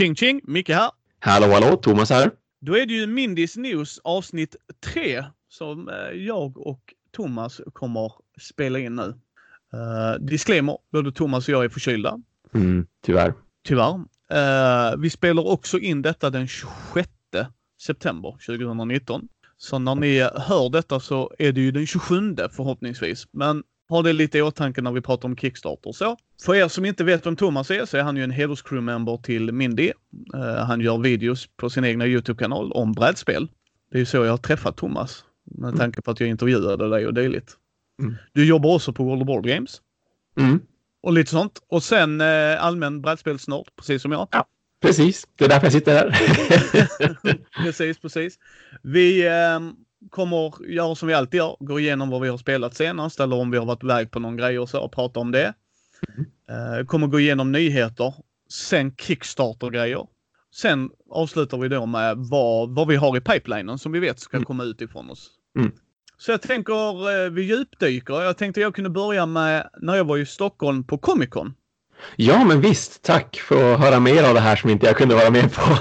Ching ching! Micke här. Hallå hallå, Thomas här. Då är det ju Mindys News avsnitt 3 som eh, jag och Thomas kommer spela in nu. Uh, disclaimer, både Thomas och jag är förkylda. Mm, tyvärr. Tyvärr. Uh, vi spelar också in detta den 26 september 2019. Så när ni hör detta så är det ju den 27 förhoppningsvis. Men ha det lite i åtanke när vi pratar om Kickstarter så. För er som inte vet vem Thomas är så är han ju en hederscrew-member till Mindy. Uh, han gör videos på sin egna YouTube-kanal om brädspel. Det är ju så jag har träffat Thomas. Med Mm. tanke på att jag intervjuade dig och dylikt. Mm. Du jobbar också på World of Board Games. Mm, Och lite sånt. Och sen eh, allmän brädspelsnörd, precis som jag. precis, det är därför jag sitter här. precis, precis. Vi eh, kommer göra som vi alltid gör. Gå igenom vad vi har spelat senast eller om vi har varit iväg på någon grej och så och prata om det. Eh, kommer gå igenom nyheter. Sen Kickstarter-grejer. Sen avslutar vi då med vad, vad vi har i pipelinen som vi vet ska Mm. komma ut ifrån oss. Mm. Så jag tänker eh, vi djupdyker. Jag tänkte jag kunde börja med när jag var i Stockholm på Comic Con. Ja, men visst, tack för att höra mer av det här som inte jag kunde vara med på.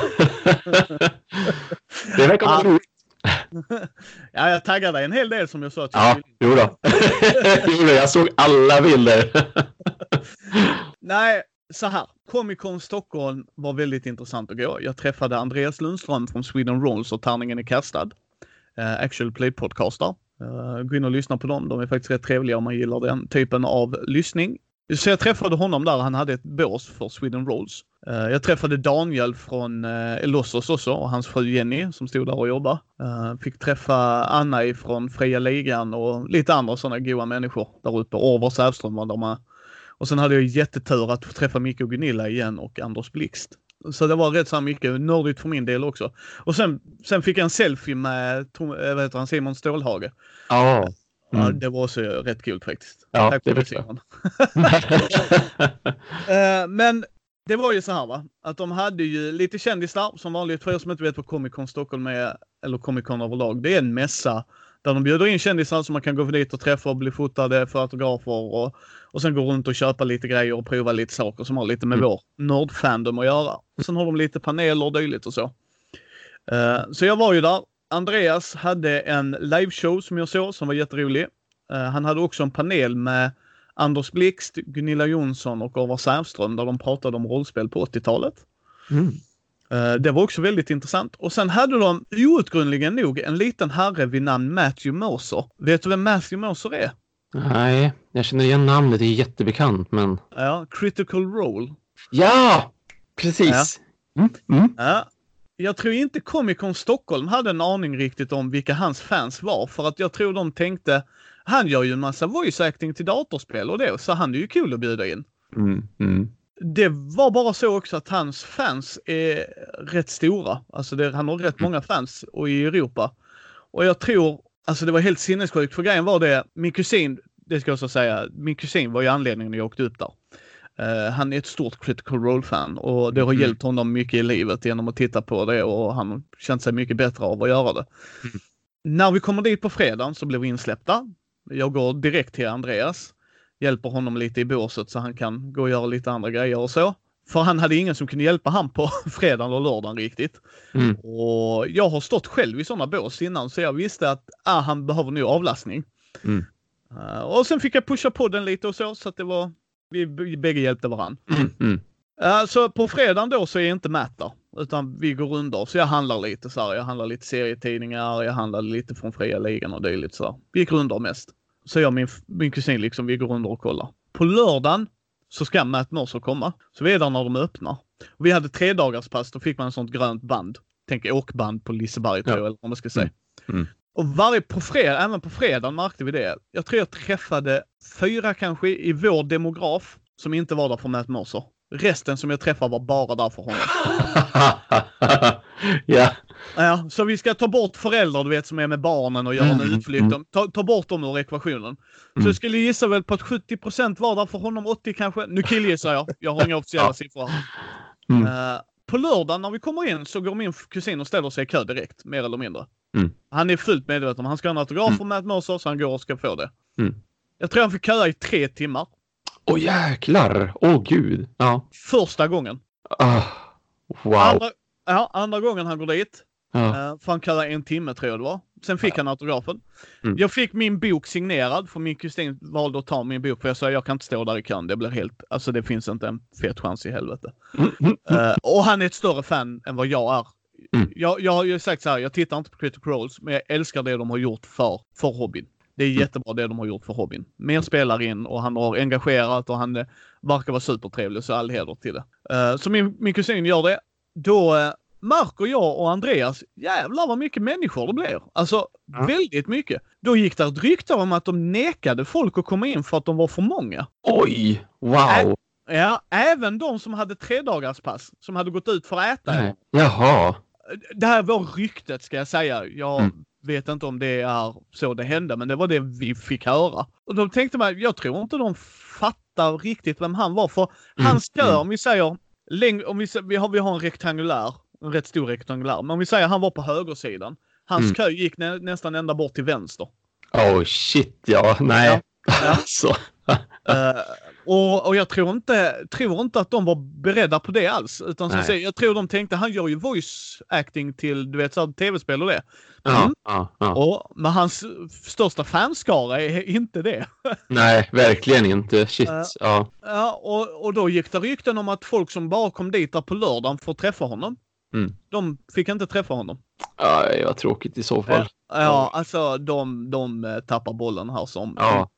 det verkar vara roligt. ja, jag taggade dig en hel del som jag sa att jag Ja, jo då. jo då. Jag såg alla bilder. Nej, så här. Comic Con Stockholm var väldigt intressant att gå. Jag träffade Andreas Lundström från Sweden Rolls och Tärningen är kastad. Uh, Actual Play Podcaster. Uh, gå in och lyssna på dem. De är faktiskt rätt trevliga om man gillar den typen av lyssning. Så jag träffade honom där. Han hade ett bås för Sweden Rolls. Eh, jag träffade Daniel från uh, Elossos också och hans fru Jenny som stod där och jobbade. Eh, fick träffa Anna ifrån Fria Ligan och lite andra sådana goa människor där uppe. Orvar Sävström var där med. Och sen hade jag jättetur att få träffa Micke och Gunilla igen och Anders Blixt. Så det var rätt så mycket nördigt för min del också. Och sen, sen fick jag en selfie med vad heter han, Simon Stålhage. Ja. Ja, Mm. det var också rätt kul faktiskt. Ja, Tack det för det förstår jag. Eh, men det var ju så här va, att de hade ju lite kändisar som vanligt. För er som inte vet vad Comic Con Stockholm är, eller Comic Con överlag, det är en mässa där de bjuder in kändisar som man kan gå dit och träffa och bli fotade för autografer och, och sen gå runt och köpa lite grejer och prova lite saker som har lite med Mm. vår nördfandom att göra. Sen har de lite paneler och dylikt och så. Eh, så jag var ju där. Andreas hade en liveshow som jag såg som var jätterolig. Eh, han hade också en panel med Anders Blixt, Gunilla Jonsson och Orvar Sävström där de pratade om rollspel på 80-talet. Mm. Eh, Det var också väldigt intressant. Och sen hade de outgrundligen nog en liten herre vid namn Matthew Mercer. Vet du vem Matthew Mercer är? Nej, jag känner igen namnet. Det är jättebekant, men... Ja, Critical Role. Ja, precis. Mm. Mm. Ja. Jag tror inte Comic Con Stockholm hade en aning riktigt om vilka hans fans var. För att jag tror de tänkte, han gör ju en massa voice acting till datorspel och det, så han är ju kul att bjuda in. Mm. Mm. Det var bara så också att hans fans är rätt stora. Alltså det, han har rätt många fans och i Europa. Och jag tror, alltså det var helt sinnessjukt för grejen var det, min kusin, det ska jag också säga, min kusin var ju anledningen när jag åkte upp där. Eh, han är ett stort critical role-fan och det har Mm. hjälpt honom mycket i livet genom att titta på det och han känt sig mycket bättre av att göra det. Mm. När vi kommer dit på fredagen så blir vi insläppta. Jag går direkt till Andreas hjälper honom lite i båset så han kan gå och göra lite andra grejer och så. För han hade ingen som kunde hjälpa han på fredagen och lördagen riktigt. Mm. Och jag har stått själv i sådana bås innan så jag visste att ah, han behöver nu avlastning. Eh, och sen fick jag pusha på den lite och så så att det var, vi bägge hjälpte varandra. Mm. Mm. Uh, så på fredagen då så är inte Matt där, utan vi går runder. Så jag handlar lite så här. Jag handlar lite serietidningar, jag handlar lite från fria ligan och dylikt så här. Vi gick runder mest. Så jag och min, min kusin liksom, vi går runder och kollar. På lördagen så ska Matt Mercer komma. Så vi är där när de öppnar. Och vi hade tre dagars pass, då fick man en sånt grönt band. Tänk åkband på Liseberg tror Ja. jag, eller vad man ska säga. Mm. Och varje, på fredag, även på fredagen märkte vi det. Jag tror jag träffade fyra kanske i vår demograf som inte var där för Matt Mercer. Resten som jag träffade var bara där för honom. ja. Ja, så vi ska ta bort föräldrar du vet som är med barnen och gör en Mm, utflykt. mm. Ta, ta bort dem ur ekvationen. Så Mm. jag skulle gissa väl på att 70% var där för honom, 80 kanske. Nu killgissar jag. Jag har inga officiella siffror. Mm. Eh, på lördagen när vi kommer in så går min kusin och ställer sig i kö direkt, mer eller mindre. Mm. Han är fullt medveten om han ska ha en autograf från Matt Mercer så han går och ska få det. Mm. Jag tror han fick köa i tre timmar. Åh jäklar! Åh gud! Ja. Första gången. Ah. Wow. Andra, ja, andra gången han går dit. Ja. Uh, för han kallar en timme tror jag det var. Sen fick han autografen. Mm. Jag fick min bok signerad för min kusin valde att ta min bok för jag sa jag kan inte stå där i kön. Det blir helt, alltså det finns inte en fet chans i helvete. Uh, och han är ett större fan än vad jag är. Mm. Jag, jag har ju sagt så här, jag tittar inte på Critical Roles, men jag älskar det de har gjort för, för hobbyn. Det är Mm. jättebra det de har gjort för hobbyn. Mer spelare in och han har engagerat och han eh, verkar vara supertrevlig så all heder till det. Eh, så min, min kusin gör det. Då uh, märker jag och Andreas, jävlar vad mycket människor det blir. Alltså Ja. väldigt mycket. Då gick det ett rykte om att de nekade folk att komma in för att de var för många. Oj! Wow! Ja, även de som hade tre dagars pass som hade gått ut för att äta. Nej. Jaha. Det här var ryktet ska jag säga. Jag Mm. vet inte om det är så det hände, men det var det vi fick höra. Och då tänkte man, jag tror inte de fattar riktigt vem han var. För Mm, hans kö, mm. om vi säger, om vi, vi, har, vi har en rektangulär, en rätt stor rektangulär, men om vi säger han var på högersidan. Hans Mm. kö gick nä, nästan ända bort till vänster. Oh shit, ja. Nej. Ja. Alltså. Eh, och, och jag tror inte, tror inte att de var beredda på det alls. Utan säger, jag tror de tänkte, han gör ju voice acting till du vet, så tv-spel och det. Ja, Mm. ja, ja. Och, men hans största fanskara är inte det. Nej, verkligen inte. Shit. Eh. Ja. Ja, och, och då gick det rykten om att folk som bara kom dit där på lördagen för att träffa honom. Mm. De fick inte träffa honom. Aj, vad tråkigt i så fall. Ja, alltså de, de eh, tappar bollen här som Ja.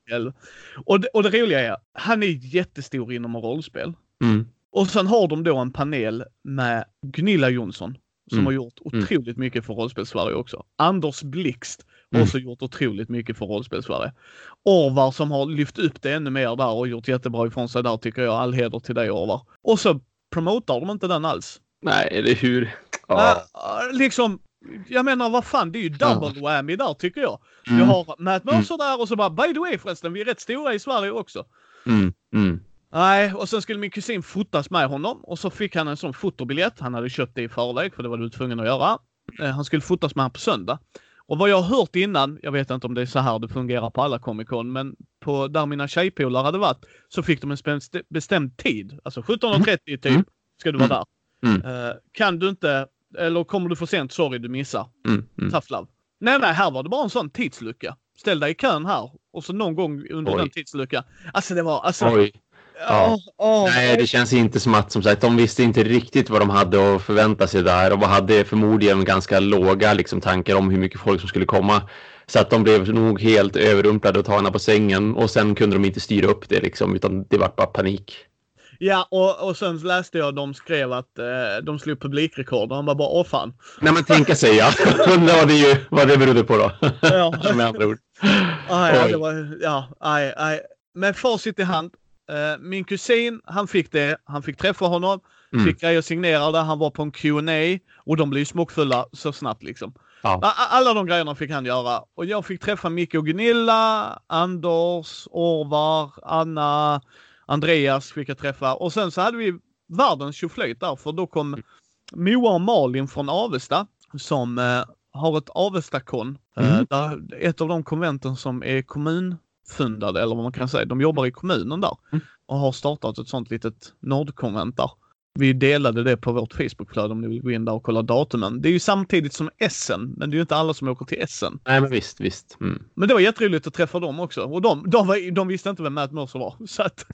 Och det, och det roliga är, han är jättestor inom rollspel. Mm. Och sen har de då en panel med Gunilla Jonsson som Mm. har gjort Mm. otroligt mycket för rollspel-Sverige också. Anders Blixt har Mm. också gjort otroligt mycket för rollspel-Sverige. Orvar som har lyft upp det ännu mer där och gjort jättebra ifrån sig där tycker jag. All heder till dig Orvar. Och så promotar de inte den alls. Nej, eller hur? Ja. Äh, liksom, jag menar vad fan, det är ju double whammy där tycker jag. Vi Mm. har Matt Mercer där och så bara by the way förresten, vi är rätt stora i Sverige också. Mm. Mm. Nej, och sen skulle min kusin fotas med honom och så fick han en sån fotobiljett. Han hade köpt det i förväg för det var du tvungen att göra. Eh, Han skulle fotas med han på söndag. Och vad jag har hört innan, jag vet inte om det är så här det fungerar på alla Comic Con, men på där mina tjejpolare hade varit så fick de en bestämd tid. Alltså 17.30 typ Mm. ska du vara där. Mm. Eh, kan du inte, eller kommer du för sent, sorry du missar. Mm. Mm. Tough love. Nej, nej, här var det bara en sån tidslucka. Ställ dig i kön här och så någon gång under Oj. den tidsluckan. Alltså det var, alltså. Oj. Ja. Åh, åh, Nej, det känns inte som att som sagt, de visste inte riktigt vad de hade att förvänta sig där och hade förmodligen ganska låga liksom, tankar om hur mycket folk som skulle komma. Så att de blev nog helt överrumplade och tagna på sängen och sen kunde de inte styra upp det liksom, utan det var bara panik. Ja, och, och sen läste jag de skrev att eh, de slog publikrekord och han var bara åh fan. Nej, men tänka sig ja. Undrar vad det, ju, vad det berodde på då. Ja. Med andra ord. Ah, ja, Oj. det var, ja, aj, aj. Med facit i hand. Eh, min kusin, han fick det. Han fick träffa honom. Mm. Fick grejer signerade. Han var på en Q&A och de blev ju smockfulla så snabbt liksom. Ja. Alla de grejerna fick han göra. Och jag fick träffa Micke och Gunilla, Anders, Orvar, Anna, Andreas fick jag träffa. Och sen så hade vi världens tjoflöjt där för då kom Moa och Malin från Avesta som eh, har ett Avesta-kon. Eh, Mm. där ett av de konventen som är kommunfundade eller vad man kan säga. De jobbar i kommunen där Mm. och har startat ett sånt litet nordkonvent där. Vi delade det på vårt Facebookflöde om ni vill gå in där och kolla datumen. Det är ju samtidigt som Essen, men det är ju inte alla som åker till Essen. Nej, men visst, visst. Mm. Men det var jätteroligt att träffa dem också. Och de, de, var, de visste inte vem Matt Mercer var. Så att,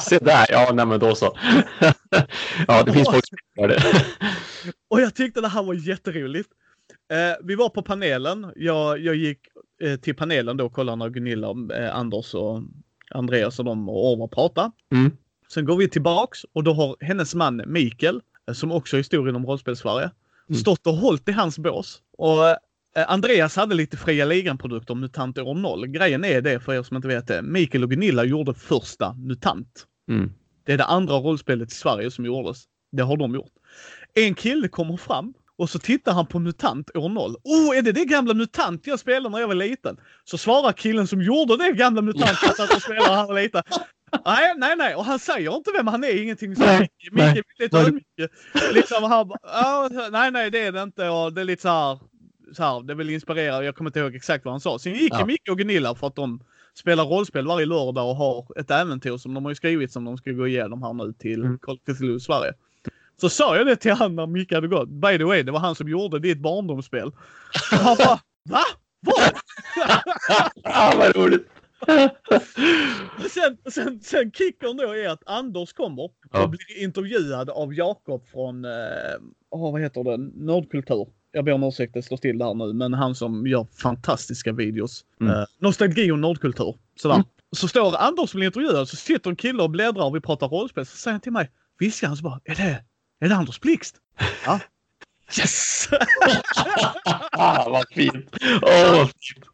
Se där, ja, nej men då så. ja, det finns folk som gör det. och jag tyckte det här var jätteroligt. Eh, vi var på panelen. Jag, jag gick eh, till panelen då och kollade när Gunilla, eh, Anders och Andreas och de och Orvar pratade. Mm. Sen går vi tillbaks och då har hennes man Mikael, eh, som också är stor inom rollspel-Sverige, Mm. stått och hållit i hans bås. Och eh, Andreas hade lite fria ligan-produkter, MUTANT år 0. Grejen är det, för er som inte vet det, Mikael och Gunilla gjorde första MUTANT. Mm. Det är det andra rollspelet i Sverige som gjordes. Det har de gjort. En kille kommer fram och så tittar han på MUTANT år 0. Oh, är det det gamla MUTANT jag spelade när jag var liten? Så svarar killen som gjorde det gamla MUTANT att han spelade när han var liten. Nej, nej, nej. Och han säger inte vem han är, ingenting. Så Nej, Micke, nej. Är lite ödmjuk. Liksom han bara, "Ja, nej, nej, det är det inte. Och det är lite så här, så här, det vill inspirera. Jag kommer inte ihåg exakt vad han sa. Sen gick Ja. Micke och Gunilla för att de spelar rollspel varje lördag och har ett äventyr som de har skrivit som de ska gå igenom här nu till Mm. Call of Cthulhu Sverige. Så sa jag det till han när Micke hade gått. By the way, det var han som gjorde ditt barndomsspel. Och han bara, va? Vad? ah, vad roligt! Sen, sen, sen kickern då är att Anders kommer Ja. och blir intervjuad av Jakob från, eh, åh, vad heter det, Nördkultur. Jag ber om ursäkt, det står still där nu, men han som gör fantastiska videos. Mm. Eh, nostalgi och nördkultur. Sådär. Mm. Så står Anders och blir intervjuad, så sitter en kille och bläddrar och vi pratar rollspel. Så säger han till mig, viskar han så bara, är det, är det Anders Blixt? Ja. Yes! ah, vad fint! Åh, vad fint!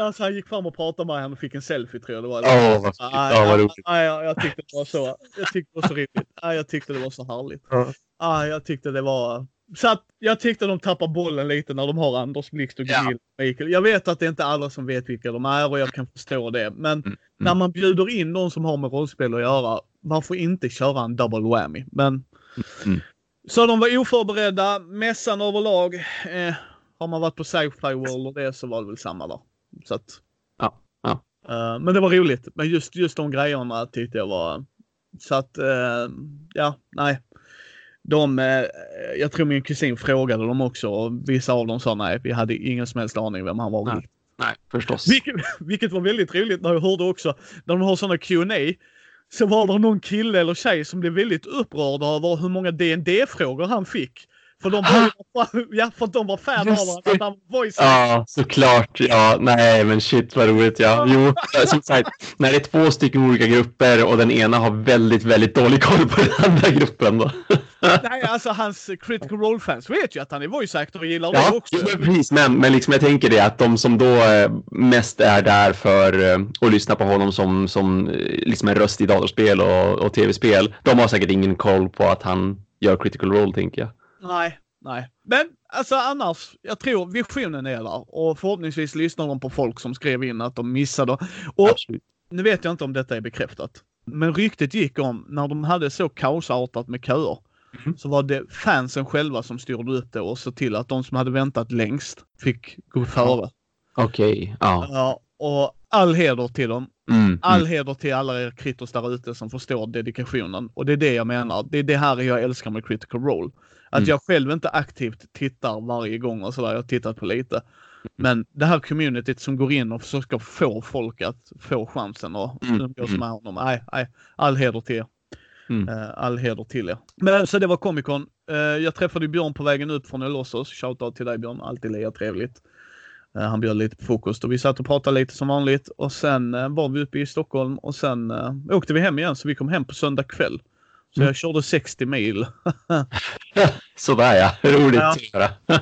alltså, han gick fram och pratade med honom och fick en selfie tror jag det var. Åh, vad fint! Nej, Ja, vad roligt! nej, jag, jag tyckte det var så. Jag tyckte det var så roligt. Nej, jag tyckte det var så härligt. Ja. Ah, jag tyckte det var... Så att jag tyckte de tappar bollen lite när de har Anders Blixt och Ja. Gunilla Mikael. Jag vet att det är inte alla som vet vilka de är och jag kan förstå det. Men Mm, när man bjuder in någon som har med rollspel att göra, varför inte köra en double whammy? Men... Mm. Så de var oförberedda. Mässan överlag. Eh, har man varit på Sci-Fi World och det så var det väl samma där. Så att... Ja, ja. Eh, men det var roligt. Men just, just de grejerna tyckte jag var... Så att, eh, ja, nej. De, eh, jag tror min kusin frågade dem också och vissa av dem sa nej, vi hade ingen som helst aning vem han var. Nej. Nej, förstås. Vilket, vilket var väldigt roligt när jag hörde också, när de har sådana Q&A så var det någon kille eller tjej som blev väldigt upprörd över hur många dd frågor han fick. För de var, ja, för de var fan av Just honom, det. att han voice Ja, såklart. Ja, nej, men shit vad roligt. Ja. Jo, som sagt, när det är två stycken olika grupper och den ena har väldigt, väldigt dålig koll på den andra gruppen då. Nej, alltså hans critical role-fans vet ju att han är voice actor och gillar det Ja, också. jo, men precis. Men, men liksom jag tänker det att de som då eh, mest är där för eh, att lyssna på honom som, som eh, liksom en röst i datorspel och, och tv-spel, de har säkert ingen koll på att han gör critical role, tänker jag. Nej, nej. Men alltså annars, jag tror visionen är där och förhoppningsvis lyssnar de på folk som skrev in att de missade. Och Absolut. nu vet jag inte om detta är bekräftat. Men ryktet gick om när de hade så kaosartat med köer Mhm. så var det fansen själva som styrde upp det och såg till att de som hade väntat längst fick gå före. Okej, ja. Ja, och all heder till dem. Mm, All mm. heder till alla er kritos där ute som förstår dedikationen. Och det är det jag menar. Det är det här jag älskar med critical role. Att Mm. jag själv inte aktivt tittar varje gång och sådär. Jag har tittat på lite. Men det här communityt som går in och försöker få folk att få chansen och Mm, mm. med honom. Nej, nej, all heder till er. Mm. Eh, all heder till er. Men så det var Comic Con. Eh, jag träffade Björn på vägen upp från Elossos. Shoutout till dig Björn, alltid lika trevligt. Eh, han bjöd lite på frukost och vi satt och pratade lite som vanligt och sen var vi uppe i Stockholm och sen åkte vi hem igen så vi kom hem på söndag kväll. Så Mm. jag körde 60 mil. Sådär ja, roligt Ja. att höra.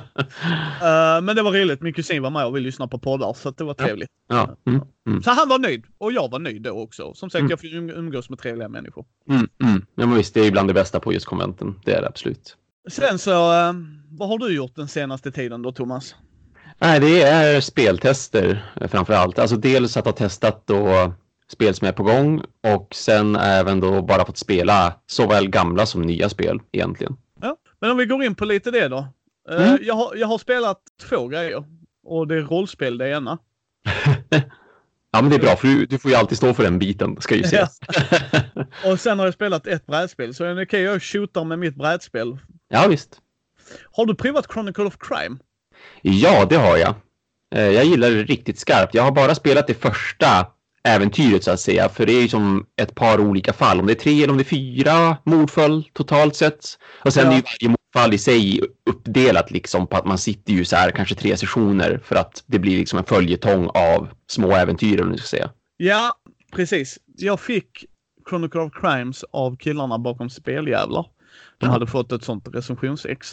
Eh, men det var roligt. Min kusin var med och vi lyssnade på poddar så det var Ja. trevligt. Ja. Mm, mm, Så han var nöjd och jag var nöjd då också. Som sagt, Mm. jag fick um- umgås med trevliga människor. mm, mm. Ja, men visst, det är ibland det bästa på just konventen. Det är det absolut. Sen så, eh, vad har du gjort den senaste tiden då Thomas? Nej, det är speltester eh, framför allt. Alltså dels att ha testat då spel som är på gång och sen även då bara fått spela såväl gamla som nya spel egentligen. Men om vi går in på lite det då. Eh, Mm. jag, har, jag har spelat två grejer. Och det är rollspel det ena. Ja, men det är bra för du, du får ju alltid stå för den biten, ska ju sägas. Och sen har jag spelat ett brädspel. Så okej jag shootar med mitt brädspel. ja, visst. Har du provat Chronicle of Crime? Ja, det har jag. Eh, Jag gillar det riktigt skarpt. Jag har bara spelat det första äventyret så att säga, för det är ju som ett par olika fall. Om det är tre eller om det är fyra mordfall totalt sett. Och sen Ja. är ju varje mordfall i sig uppdelat liksom på att man sitter ju så här kanske tre sessioner för att det blir liksom en följetong av små äventyr vad man ska säga. Ja, precis. Jag fick Chronicle of Crimes av killarna bakom Speljävlar. De Ja. hade fått ett sånt recensionsex.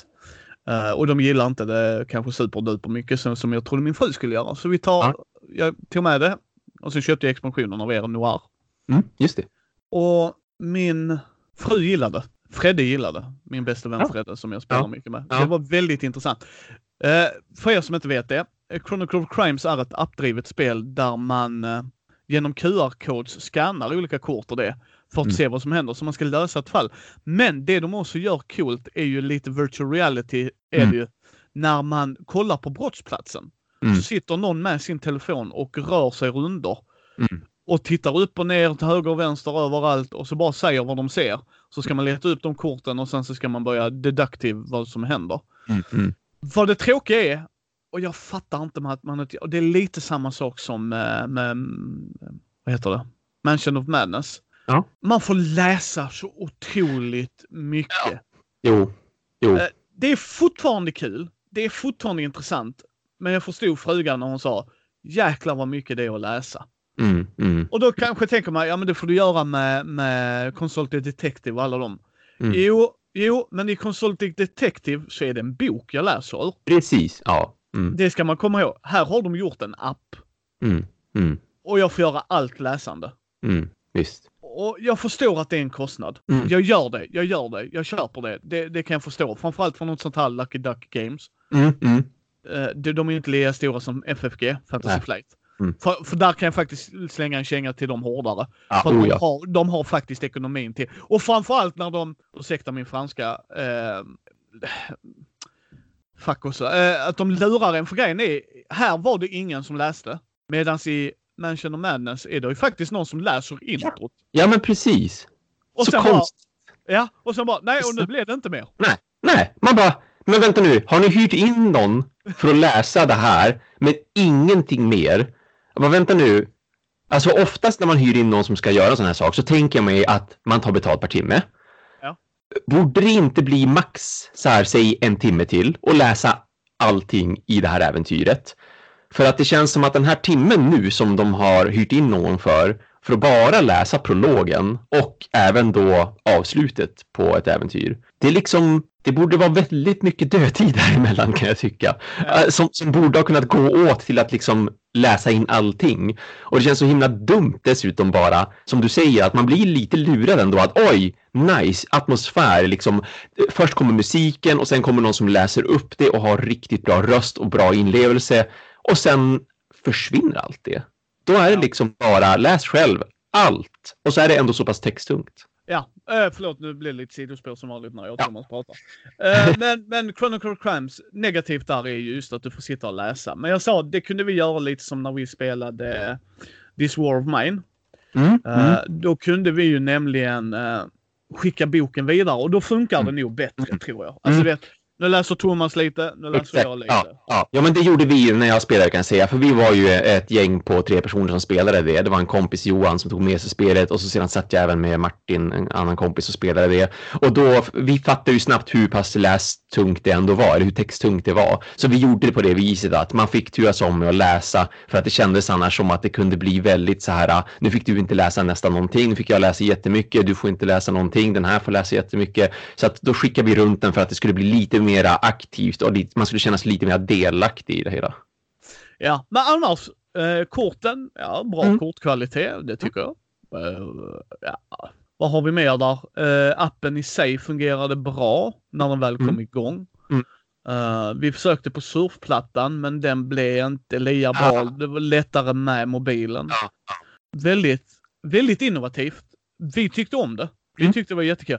Eh, och de gillar inte det kanske superduper mycket som, som jag trodde min fru skulle göra. Så vi tar, Ja. jag tog med det och så köpte jag expansionen av er Noir. Mm, just det. Och min fru gillade. Fredde gillade. Min bästa vän Ja. Fredde som jag spelar Ja. mycket med. Ja. Det var väldigt intressant. Eh, för er som inte vet det. eh, Chronicle of Crimes är ett appdrivet spel där man eh, genom QR-codes scannar olika kort och det för att Mm. se vad som händer så man ska lösa ett fall. Men det de också gör coolt är ju lite virtual reality är Mm. det ju. När man kollar på brottsplatsen Mm. så sitter någon med sin telefon och rör sig runder Mm. och tittar upp och ner till höger och vänster överallt och så bara säger vad de ser. Så ska man leta upp de korten och sen så ska man börja deductive vad som händer. Mm, mm. Vad det tråkiga är, och jag fattar inte med att man och det är lite samma sak som med, med vad heter det? Mansion of Madness. Ja. Man får läsa så otroligt mycket. Jo, jo. Eh, Det är fortfarande kul. Det är fortfarande intressant. Men jag förstod frugan när hon sa jäklar vad mycket det är att läsa. Mm, mm, Och då kanske tänker man, ja men det får du göra med, med Consulting Detective och alla dem. Mm. Jo, jo, men i Consulting Detective så är det en bok jag läser ur. Precis, ja. Mm, Det ska man komma ihåg. Här har de gjort en app mm, mm, och jag får göra allt läsande. mm. Visst. Och jag förstår att det är en kostnad. Jag gör det, jag gör det, jag köper det. Det, det kan jag förstå. Framförallt från något sånt här Lucky Duck Games. Eh, de, de är ju inte lika stora som FFG, Fantasy Nej. Flight. Mm. För, för där kan jag faktiskt slänga en känga till dem hårdare. Ja, För oh, de, ja. har, de har faktiskt ekonomin till. Och framförallt när de, ursäkta min franska, eh, fuck också, eh, att de lurar en. För grejen är, här var det ingen som läste. Medan i Mansion of Madness är det ju faktiskt någon som läser introt. ja, men precis. Och så konstigt. ja, och sen bara, nej och nu blev det inte mer. Nej, nej, man bara, men vänta nu, har ni hyrt in någon för att läsa det här med ingenting mer? Jag bara, vänta nu. Alltså oftast när man hyr in någon som ska göra en sån här sak så tänker jag mig att man tar betalt per timme. Ja. Borde det inte bli max, så här, säg en timme till och läsa allting i det här äventyret? För att det känns som att den här timmen nu som de har hyrt in någon för, för att bara läsa prologen och även då avslutet på ett äventyr. Det är liksom, det borde vara väldigt mycket dödtid däremellan kan jag tycka. Eh, Som, som borde ha kunnat gå åt till att liksom läsa in allting. Och det känns så himla dumt dessutom bara, som du säger, att man blir lite lurad ändå att oj, nice atmosfär, liksom. Först kommer musiken och sen kommer någon som läser upp det och har riktigt bra röst och bra inlevelse. Och sen försvinner allt det. Då är det liksom bara läs själv, allt. Och så är det ändå så pass texttungt. Ja, eh, förlåt nu blir det lite sidospår som vanligt när jag och Thomas pratar. Eh, men, men Chronicle Crimes, negativt där är ju just att du får sitta och läsa. Men jag sa, det kunde vi göra lite som när vi spelade This War of Mine. Mm, Eh, mm. Då kunde vi ju nämligen eh, skicka boken vidare och då funkar Mm. det nog bättre Mm. tror jag. Alltså Mm. det, nu läser Thomas lite, nu läser Exakt. jag lite. Ja, ja. ja, men det gjorde vi ju när jag spelade kan jag säga. För vi var ju ett gäng på tre personer som spelade det. Det var en kompis Johan som tog med sig spelet och så sedan satt jag även med Martin, en annan kompis, och spelade det. Och då, vi fattade ju snabbt hur pass lästungt det ändå var, eller hur texttungt det var. Så vi gjorde det på det viset att man fick turas om med att läsa för att det kändes annars som att det kunde bli väldigt så här, nu fick du inte läsa nästan någonting, nu fick jag läsa jättemycket, du får inte läsa någonting, den här får läsa jättemycket. Så att då skickade vi runt den för att det skulle bli lite mera aktivt och lite, man skulle kännas lite mer delaktig i det hela. Ja, men annars, eh, korten, ja bra Mm. kortkvalitet, det tycker jag. Eh, ja. Vad har vi mer där? Eh, appen i sig fungerade bra när den väl kom Mm. igång. Mm. Eh, vi försökte på surfplattan men den blev inte lika bra. Ah. Det var lättare med mobilen. Väldigt, väldigt innovativt. Vi tyckte om det. Vi Mm. tyckte det var jättekul.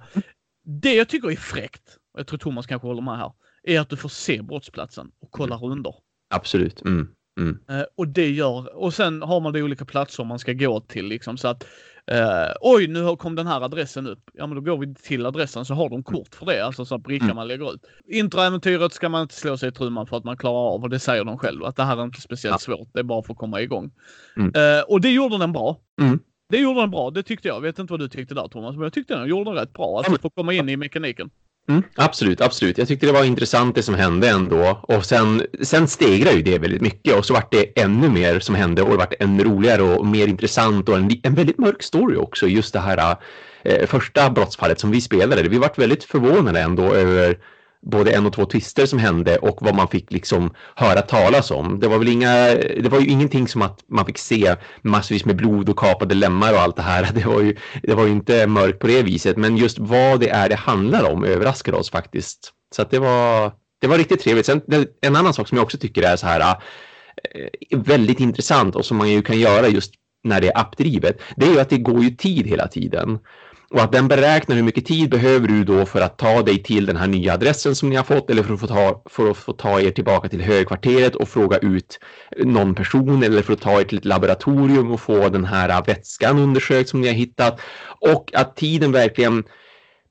Det jag tycker är fräckt, och jag tror Thomas kanske håller med här, är att du får se brottsplatsen och kollar under. Absolut. Mm. Mm. Eh, och det gör, och sen har man de olika platser man ska gå till liksom så att eh, oj nu kom den här adressen upp. Ja men då går vi till adressen så har de kort för det, alltså så att bricka Mm. man lägger ut. Introäventyret ska man inte slå sig i trumman för att man klarar av och det säger de själva att det här är inte speciellt Ja. svårt, det är bara för att komma igång. Mm. Eh, och det gjorde den bra. Mm. Det gjorde den bra, det tyckte jag. Jag vet inte vad du tyckte där Thomas, men jag tyckte den gjorde den rätt bra. Alltså för att komma in i mekaniken. Mm, absolut, absolut. Jag tyckte det var intressant det som hände ändå. Och sen, sen stegrade ju det väldigt mycket och så vart det ännu mer som hände och det vart ännu roligare och mer intressant och en, en väldigt mörk story också. Just det här eh, första brottsfallet som vi spelade. Vi vart väldigt förvånade ändå över både en och två twister som hände och vad man fick liksom höra talas om. Det var väl inga, det var ju ingenting som att man fick se massvis med blod och kapade lemmar och allt det här. Det var ju, det var ju inte mörkt på det viset, men just vad det är det handlar om överraskade oss faktiskt. Så att det var, det var riktigt trevligt. Sen en annan sak som jag också tycker är så här eh, väldigt intressant och som man ju kan göra just när det är appdrivet, det är ju att det går ju tid hela tiden och att den beräknar hur mycket tid behöver du då för att ta dig till den här nya adressen som ni har fått eller för att få ta, för att få ta er tillbaka till högkvarteret och fråga ut någon person eller för att ta er till ett laboratorium och få den här vätskan undersökt som ni har hittat och att tiden verkligen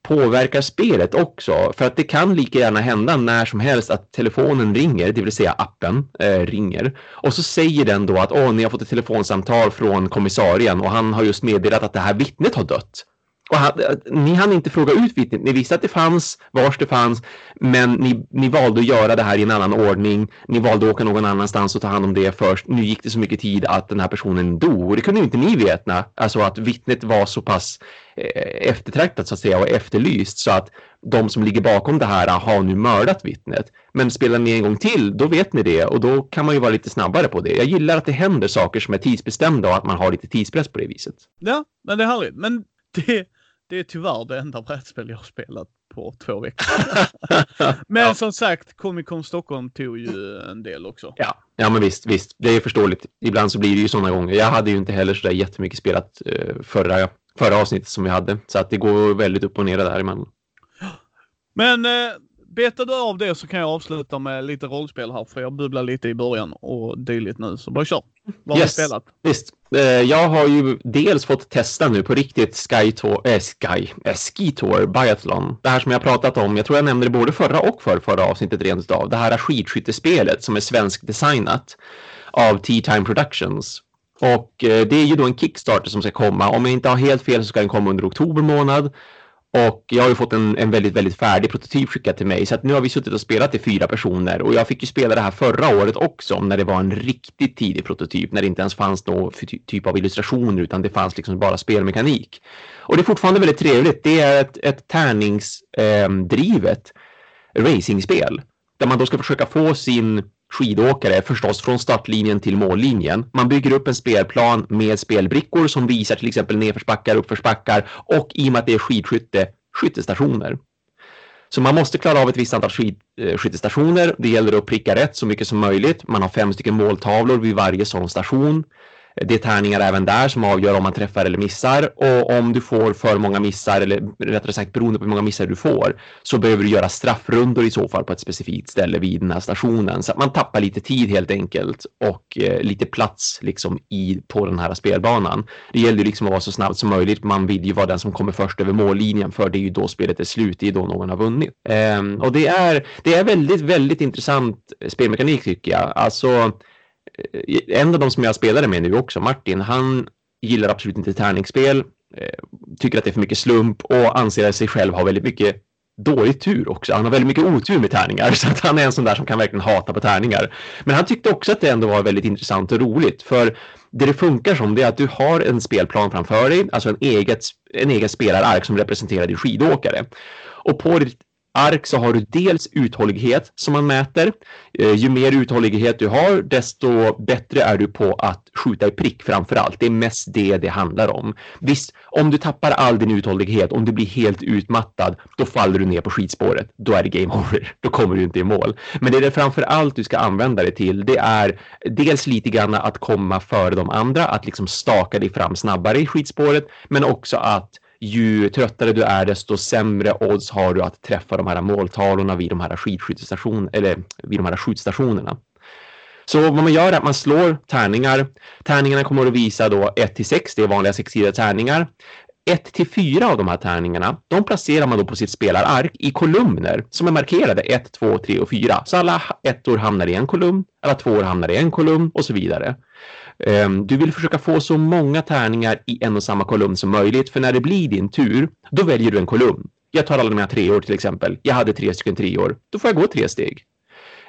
påverkar spelet också. För att det kan lika gärna hända när som helst att telefonen ringer, det vill säga appen eh, ringer. Och så säger den då att åh, ni har fått ett telefonsamtal från kommissarien och han har just meddelat att det här vittnet har dött. Och han, ni hann inte fråga ut vittnet. Ni visste att det fanns, vars det fanns, men ni, ni valde att göra det här i en annan ordning. Ni valde att åka någon annanstans och ta hand om det först. Nu gick det så mycket tid att den här personen dog. Och det kunde inte ni veta, alltså att vittnet var så pass eh, eftertraktat så att säga och efterlyst så att de som ligger bakom det här har nu mördat vittnet. Men spelar ni en gång till, då vet ni det och då kan man ju vara lite snabbare på det. Jag gillar att det händer saker som är tidsbestämda och att man har lite tidspress på det viset. Ja, men det är härligt. Men det, det är tyvärr det enda brädspel jag har spelat på två veckor. men ja. som sagt, Comic Con Stockholm tog ju en del också. Ja, ja men visst, visst. Det är förståeligt. Ibland så blir det ju sådana gånger. Jag hade ju inte heller så där jättemycket spelat uh, förra, förra avsnittet som vi hade. Så att det går väldigt upp och ner där emellan. Men eh, betar du av det så kan jag avsluta med lite rollspel här för jag bubblar lite i början och dylikt nu. Så bara kör. Vad har yes. du spelat? Visst. Eh, jag har ju dels fått testa nu på riktigt Sky Tour, äh, Sky, äh, Ski Tour Biathlon. Det här som jag pratat om, jag tror jag nämnde det både förra och för förra avsnittet rent av. Det här skidskyttespelet som är svensk designat av T-Time Productions. Och det är ju då en Kickstarter som ska komma. Om jag inte har helt fel så ska den komma under oktober månad. Och jag har ju fått en, en väldigt, väldigt färdig prototyp skickad till mig. Så att nu har vi suttit och spelat i fyra personer. Och jag fick ju spela det här förra året också när det var en riktigt tidig prototyp. När det inte ens fanns någon typ av illustrationer utan det fanns liksom bara spelmekanik. Och det är fortfarande väldigt trevligt. Det är ett, ett tärningsdrivet ehm, eh, racingspel. Där man då ska försöka få sin skidåkare förstås från startlinjen till mållinjen. Man bygger upp en spelplan med spelbrickor som visar till exempel nedförsbackar, uppförsbackar och i och med att det är skidskytte, skyttestationer. Så man måste klara av ett visst antal skidskyttestationer. Eh, det gäller att pricka rätt så mycket som möjligt. Man har fem stycken måltavlor vid varje sån station. Det är tärningar även där som avgör om man träffar eller missar och om du får för många missar eller rättare sagt beroende på hur många missar du får så behöver du göra straffrundor i så fall på ett specifikt ställe vid den här stationen så att man tappar lite tid helt enkelt och eh, lite plats liksom i på den här spelbanan. Det gäller ju liksom att vara så snabbt som möjligt. Man vill ju vara den som kommer först över mållinjen för det är ju då spelet är slut. Det är då någon har vunnit. eh, och det är, det är väldigt, väldigt intressant spelmekanik tycker jag. Alltså Eh, en av de som jag spelade med nu också, Martin, han gillar absolut inte tärningsspel, eh, tycker att det är för mycket slump och anser sig själv ha väldigt mycket dålig tur också. Han har väldigt mycket otur med tärningar så att han är en sån där som kan verkligen hata på tärningar. Men han tyckte också att det ändå var väldigt intressant och roligt för det det funkar som det är att du har en spelplan framför dig, alltså en eget, en egen spelarark som representerar din skidåkare. Och på ditt ark så har du dels uthållighet som man mäter. Eh, ju mer uthållighet du har, desto bättre är du på att skjuta i prick framför allt. Det är mest det det handlar om. Visst, om du tappar all din uthållighet, om du blir helt utmattad, då faller du ner på skidspåret. Då är det game over. Då kommer du inte i mål. Men det är det framför allt du ska använda det till, det är dels lite grann att komma före de andra, att liksom staka dig fram snabbare i skidspåret, men också att ju tröttare du är desto sämre odds har du att träffa de här måltavlorna vid de här skidskyttestationerna eller vid de här skjutstationerna. Så vad man gör är att man slår tärningar. Tärningarna kommer att visa då 1 till 6, det är vanliga sexsidiga tärningar. 1 till 4 av de här tärningarna, de placerar man då på sitt spelarark i kolumner som är markerade 1, 2, 3 och 4. Så alla ettor hamnar i en kolumn, alla tvåor hamnar i en kolumn och så vidare. Ehm, du vill försöka få så många tärningar i en och samma kolumn som möjligt, för när det blir din tur, då väljer du en kolumn. Jag tar alla mina treor till exempel. Jag hade tre stycken treor. Då får jag gå tre steg.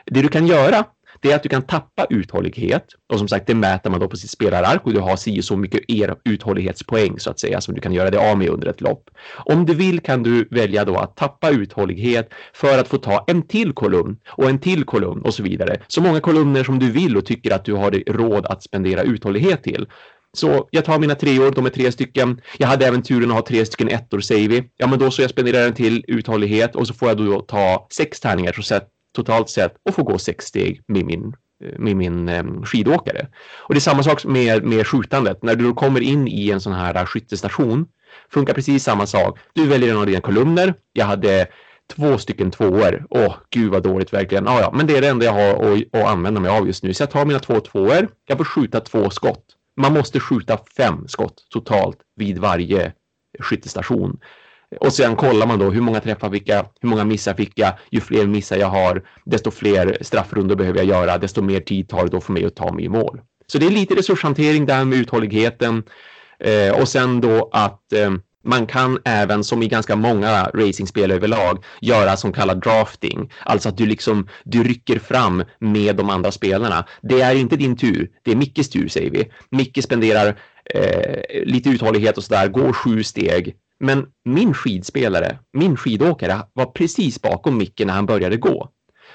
Det du kan göra det är att du kan tappa uthållighet och som sagt det mäter man då på sitt spelarark och du har si så mycket er uthållighetspoäng så att säga som du kan göra det av med under ett lopp. Om du vill kan du välja då att tappa uthållighet för att få ta en till kolumn och en till kolumn och så vidare. Så många kolumner som du vill och tycker att du har råd att spendera uthållighet till. Så jag tar mina treor, de är tre stycken. Jag hade även turen att ha tre stycken ettor säger vi. Ja men då så jag spenderar en till uthållighet och så får jag då ta sex tärningar så totalt sett och få gå sex steg med min eh, med min eh, skidåkare. Och det är samma sak med, med skjutandet. När du kommer in i en sån här skyttestation Funkar precis samma sak. Du väljer en av dina kolumner. Jag hade två stycken tvåor. Åh, gud vad dåligt verkligen. Ah, ja, men det är det enda jag har att, att använda mig av just nu. Så jag tar mina två tvåor. Jag får skjuta två skott. Man måste skjuta fem skott totalt vid varje skyttestation. Och sen kollar man då hur många träffar fick jag, hur många missar fick jag. Ju fler missar jag har, desto fler straffrundor behöver jag göra, desto mer tid tar det då för mig att ta mig i mål. Så det är lite resurshantering där med uthålligheten eh, och sen då att eh, man kan även, som i ganska många racingspel överlag, göra som kallad drafting. Alltså att du liksom, du rycker fram med de andra spelarna. Det är inte din tur, det är Mickes tur säger vi. Micke spenderar eh, lite uthållighet och sådär, går sju steg. Men min skidspelare, min skidåkare var precis bakom Micke när han började gå.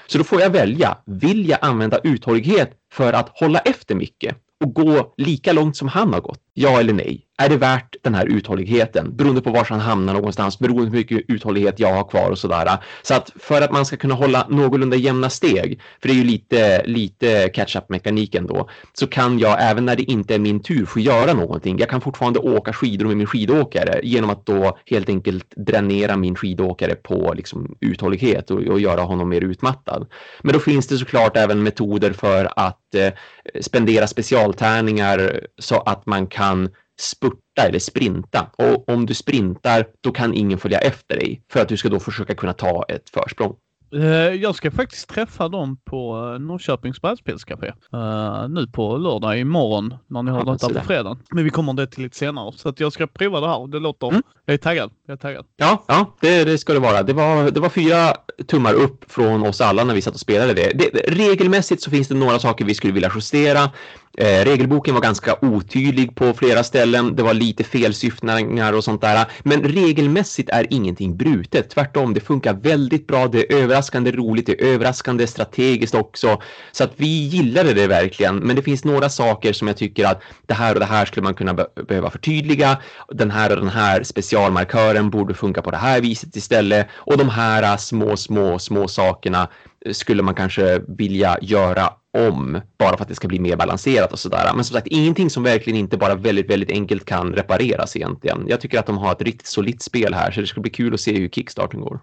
Så då får jag välja, vill jag använda uthållighet för att hålla efter Micke och gå lika långt som han har gått? Ja eller nej? Är det värt den här uthålligheten? Beroende på var han hamnar någonstans, beroende på hur mycket uthållighet jag har kvar och sådär. Så att för att man ska kunna hålla någorlunda jämna steg, för det är ju lite, lite catch-up mekaniken då, så kan jag även när det inte är min tur få göra någonting. Jag kan fortfarande åka skidor med min skidåkare genom att då helt enkelt dränera min skidåkare på liksom, uthållighet och, och göra honom mer utmattad. Men då finns det såklart även metoder för att eh, spendera specialtärningar så att man kan spurta eller sprinta. Och om du sprintar, då kan ingen följa efter dig för att du ska då försöka kunna ta ett försprång. Eh, jag ska faktiskt träffa dem på eh, Norrköpings brädspelscafé uh, nu på lördag imorgon när ni har ja, detta på fredag. Men vi kommer det till lite senare så att jag ska prova det här. Det låter... Mm. Jag är taggad. Jag är taggad. Ja, ja det, det ska det vara. Det var, det var fyra tummar upp från oss alla när vi satt och spelade det. det. Regelmässigt så finns det några saker vi skulle vilja justera. Eh, regelboken var ganska otydlig på flera ställen. Det var lite felsyftningar och sånt där. Men regelmässigt är ingenting brutet. Tvärtom, det funkar väldigt bra. Det är överraskande roligt. Det är överraskande strategiskt också. Så att vi gillade det verkligen. Men det finns några saker som jag tycker att det här och det här skulle man kunna be behöva förtydliga. Den här och den här specialmarkören borde funka på det här viset istället. Och de här små, små, små sakerna skulle man kanske vilja göra om bara för att det ska bli mer balanserat och sådär. Men som sagt, ingenting som verkligen inte bara väldigt, väldigt enkelt kan repareras egentligen. Jag tycker att de har ett riktigt solitt spel här så det ska bli kul att se hur kickstarten går.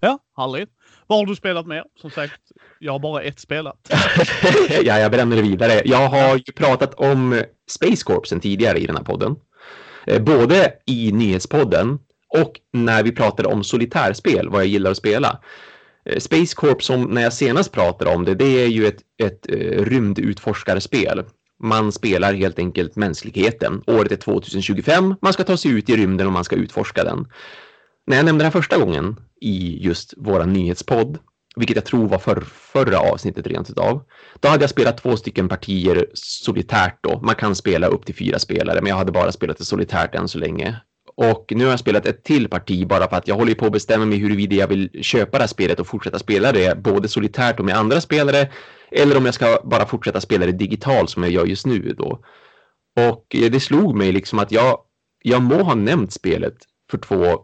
Ja, härligt. Vad har du spelat med? Som sagt, jag har bara ett spelat. ja, jag bränner det vidare. Jag har ju pratat om Space Corp tidigare i den här podden. Eh, både i nyhetspodden och när vi pratade om solitärspel, vad jag gillar att spela. Eh, Space Corp som när jag senast pratade om det, det är ju ett, ett uh, rymdutforskarspel. Man spelar helt enkelt mänskligheten. Året är 2025, man ska ta sig ut i rymden och man ska utforska den. När jag nämnde det här första gången i just våra nyhetspodd, vilket jag tror var för, förra avsnittet rent utav, då hade jag spelat två stycken partier solitärt då. Man kan spela upp till fyra spelare, men jag hade bara spelat det solitärt än så länge. Och nu har jag spelat ett till parti bara för att jag håller på att bestämma mig huruvida jag vill köpa det här spelet och fortsätta spela det både solitärt och med andra spelare eller om jag ska bara fortsätta spela det digitalt som jag gör just nu då. Och eh, det slog mig liksom att jag, jag må ha nämnt spelet för två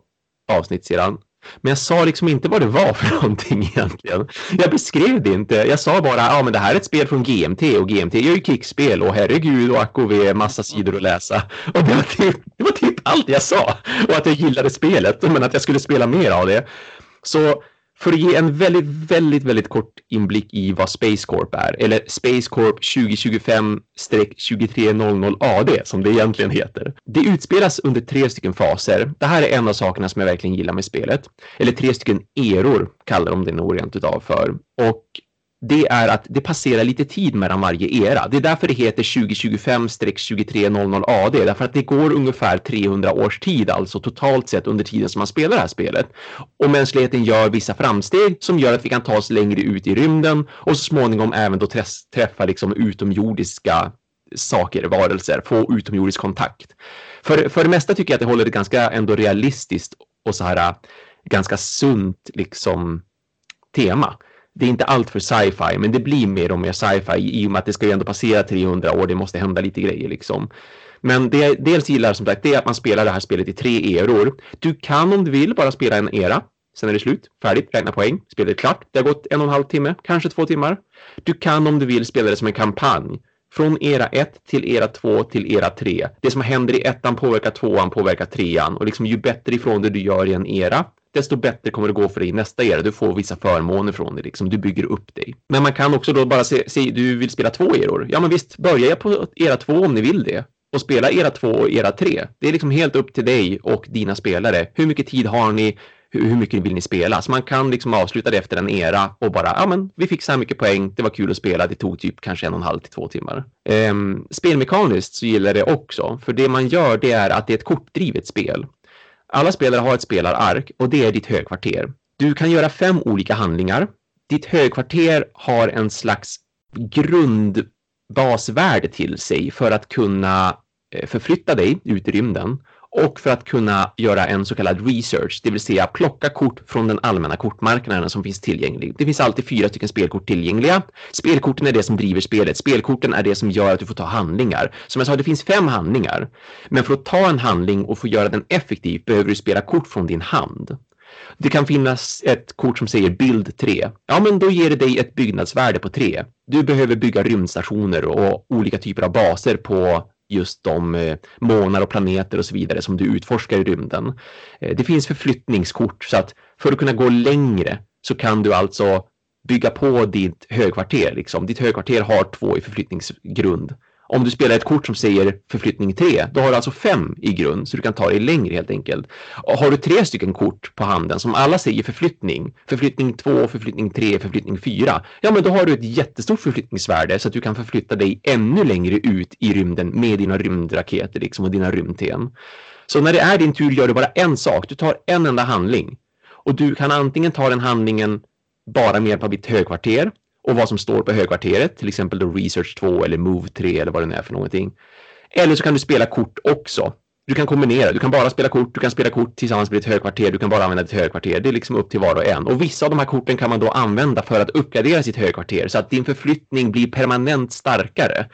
avsnitt sedan men jag sa liksom inte vad det var för någonting egentligen. Jag beskrev det inte. Jag sa bara, ja men det här är ett spel från GMT och GMT gör ju kickspel och herregud och ack och ve, massa sidor att läsa. Och det var, typ, det var typ allt jag sa. Och att jag gillade spelet, men att jag skulle spela mer av det. Så för att ge en väldigt, väldigt, väldigt kort inblick i vad Space Corp är, eller Space Corp 2025-2300 AD som det egentligen heter. Det utspelas under tre stycken faser. Det här är en av sakerna som jag verkligen gillar med spelet. Eller tre stycken eror kallar de det nog rent utav för. Och det är att det passerar lite tid mellan varje era. Det är därför det heter 2025-2300 AD, därför att det går ungefär 300 års tid, alltså totalt sett under tiden som man spelar det här spelet. Och mänskligheten gör vissa framsteg som gör att vi kan ta oss längre ut i rymden och så småningom även då träffa liksom utomjordiska saker, varelser, få utomjordisk kontakt. För, för det mesta tycker jag att det håller det ganska ändå realistiskt och så här ganska sunt liksom tema det är inte allt för sci-fi, men det blir mer och mer sci-fi i och med att det ska ju ändå passera 300 år. Det måste hända lite grejer liksom. Men det jag dels gillar som sagt, det är att man spelar det här spelet i tre eror. Du kan om du vill bara spela en era. Sen är det slut, färdigt, räkna poäng, spelet är klart. Det har gått en och en halv timme, kanske två timmar. Du kan om du vill spela det som en kampanj. från era 1 till era 2 till era 3. Det som händer i ettan påverkar tvåan, påverkar trean och liksom ju bättre ifrån det du gör i en era, desto bättre kommer det gå för dig i nästa era. Du får vissa förmåner från det, liksom. du bygger upp dig. Men man kan också då bara se, se du vill spela två eror. Ja, men visst, börja på era två om ni vill det och spela era två och era tre. Det är liksom helt upp till dig och dina spelare. Hur mycket tid har ni? hur, mycket vill ni spela? Så man kan liksom avsluta det efter en era och bara, ja men vi fick så här mycket poäng, det var kul att spela, det tog typ kanske en och en halv till två timmar. Ehm, spelmekaniskt så gillar jag det också, för det man gör det är att det är ett kortdrivet spel. Alla spelare har ett spelarark och det är ditt högkvarter. Du kan göra fem olika handlingar. Ditt högkvarter har en slags grundbasvärde till sig för att kunna eh, förflytta dig ut i rymden och för att kunna göra en så kallad research, det vill säga plocka kort från den allmänna kortmarknaden som finns tillgänglig. Det finns alltid fyra stycken spelkort tillgängliga. Spelkorten är det som driver spelet. Spelkorten är det som gör att du får ta handlingar. Som jag sa, det finns fem handlingar. Men för att ta en handling och få göra den effektiv behöver du spela kort från din hand. Det kan finnas ett kort som säger bild 3. Ja, men då ger det dig ett byggnadsvärde på 3. Du behöver bygga rymdstationer och olika typer av baser på just de eh, månar och planeter och så vidare som du utforskar i rymden. Eh, det finns förflyttningskort så att för att kunna gå längre så kan du alltså bygga på ditt högkvarter. Liksom. Ditt högkvarter har två i förflyttningsgrund om du spelar ett kort som säger förflyttning 3, då har du alltså 5 i grund, så du kan ta dig längre helt enkelt. Och har du tre stycken kort på handen som alla säger förflyttning, förflyttning 2, förflyttning 3, förflyttning 4, ja men då har du ett jättestort förflyttningsvärde så att du kan förflytta dig ännu längre ut i rymden med dina rymdraketer liksom, och dina rymdten. Så när det är din tur gör du bara en sak, du tar en enda handling. Och du kan antingen ta den handlingen bara med hjälp av ditt högkvarter och vad som står på högkvarteret, till exempel då Research 2 eller Move 3 eller vad det nu är för någonting. Eller så kan du spela kort också. Du kan kombinera, du kan bara spela kort, du kan spela kort tillsammans med ditt högkvarter, du kan bara använda ditt högkvarter. Det är liksom upp till var och en. Och vissa av de här korten kan man då använda för att uppgradera sitt högkvarter så att din förflyttning blir permanent starkare.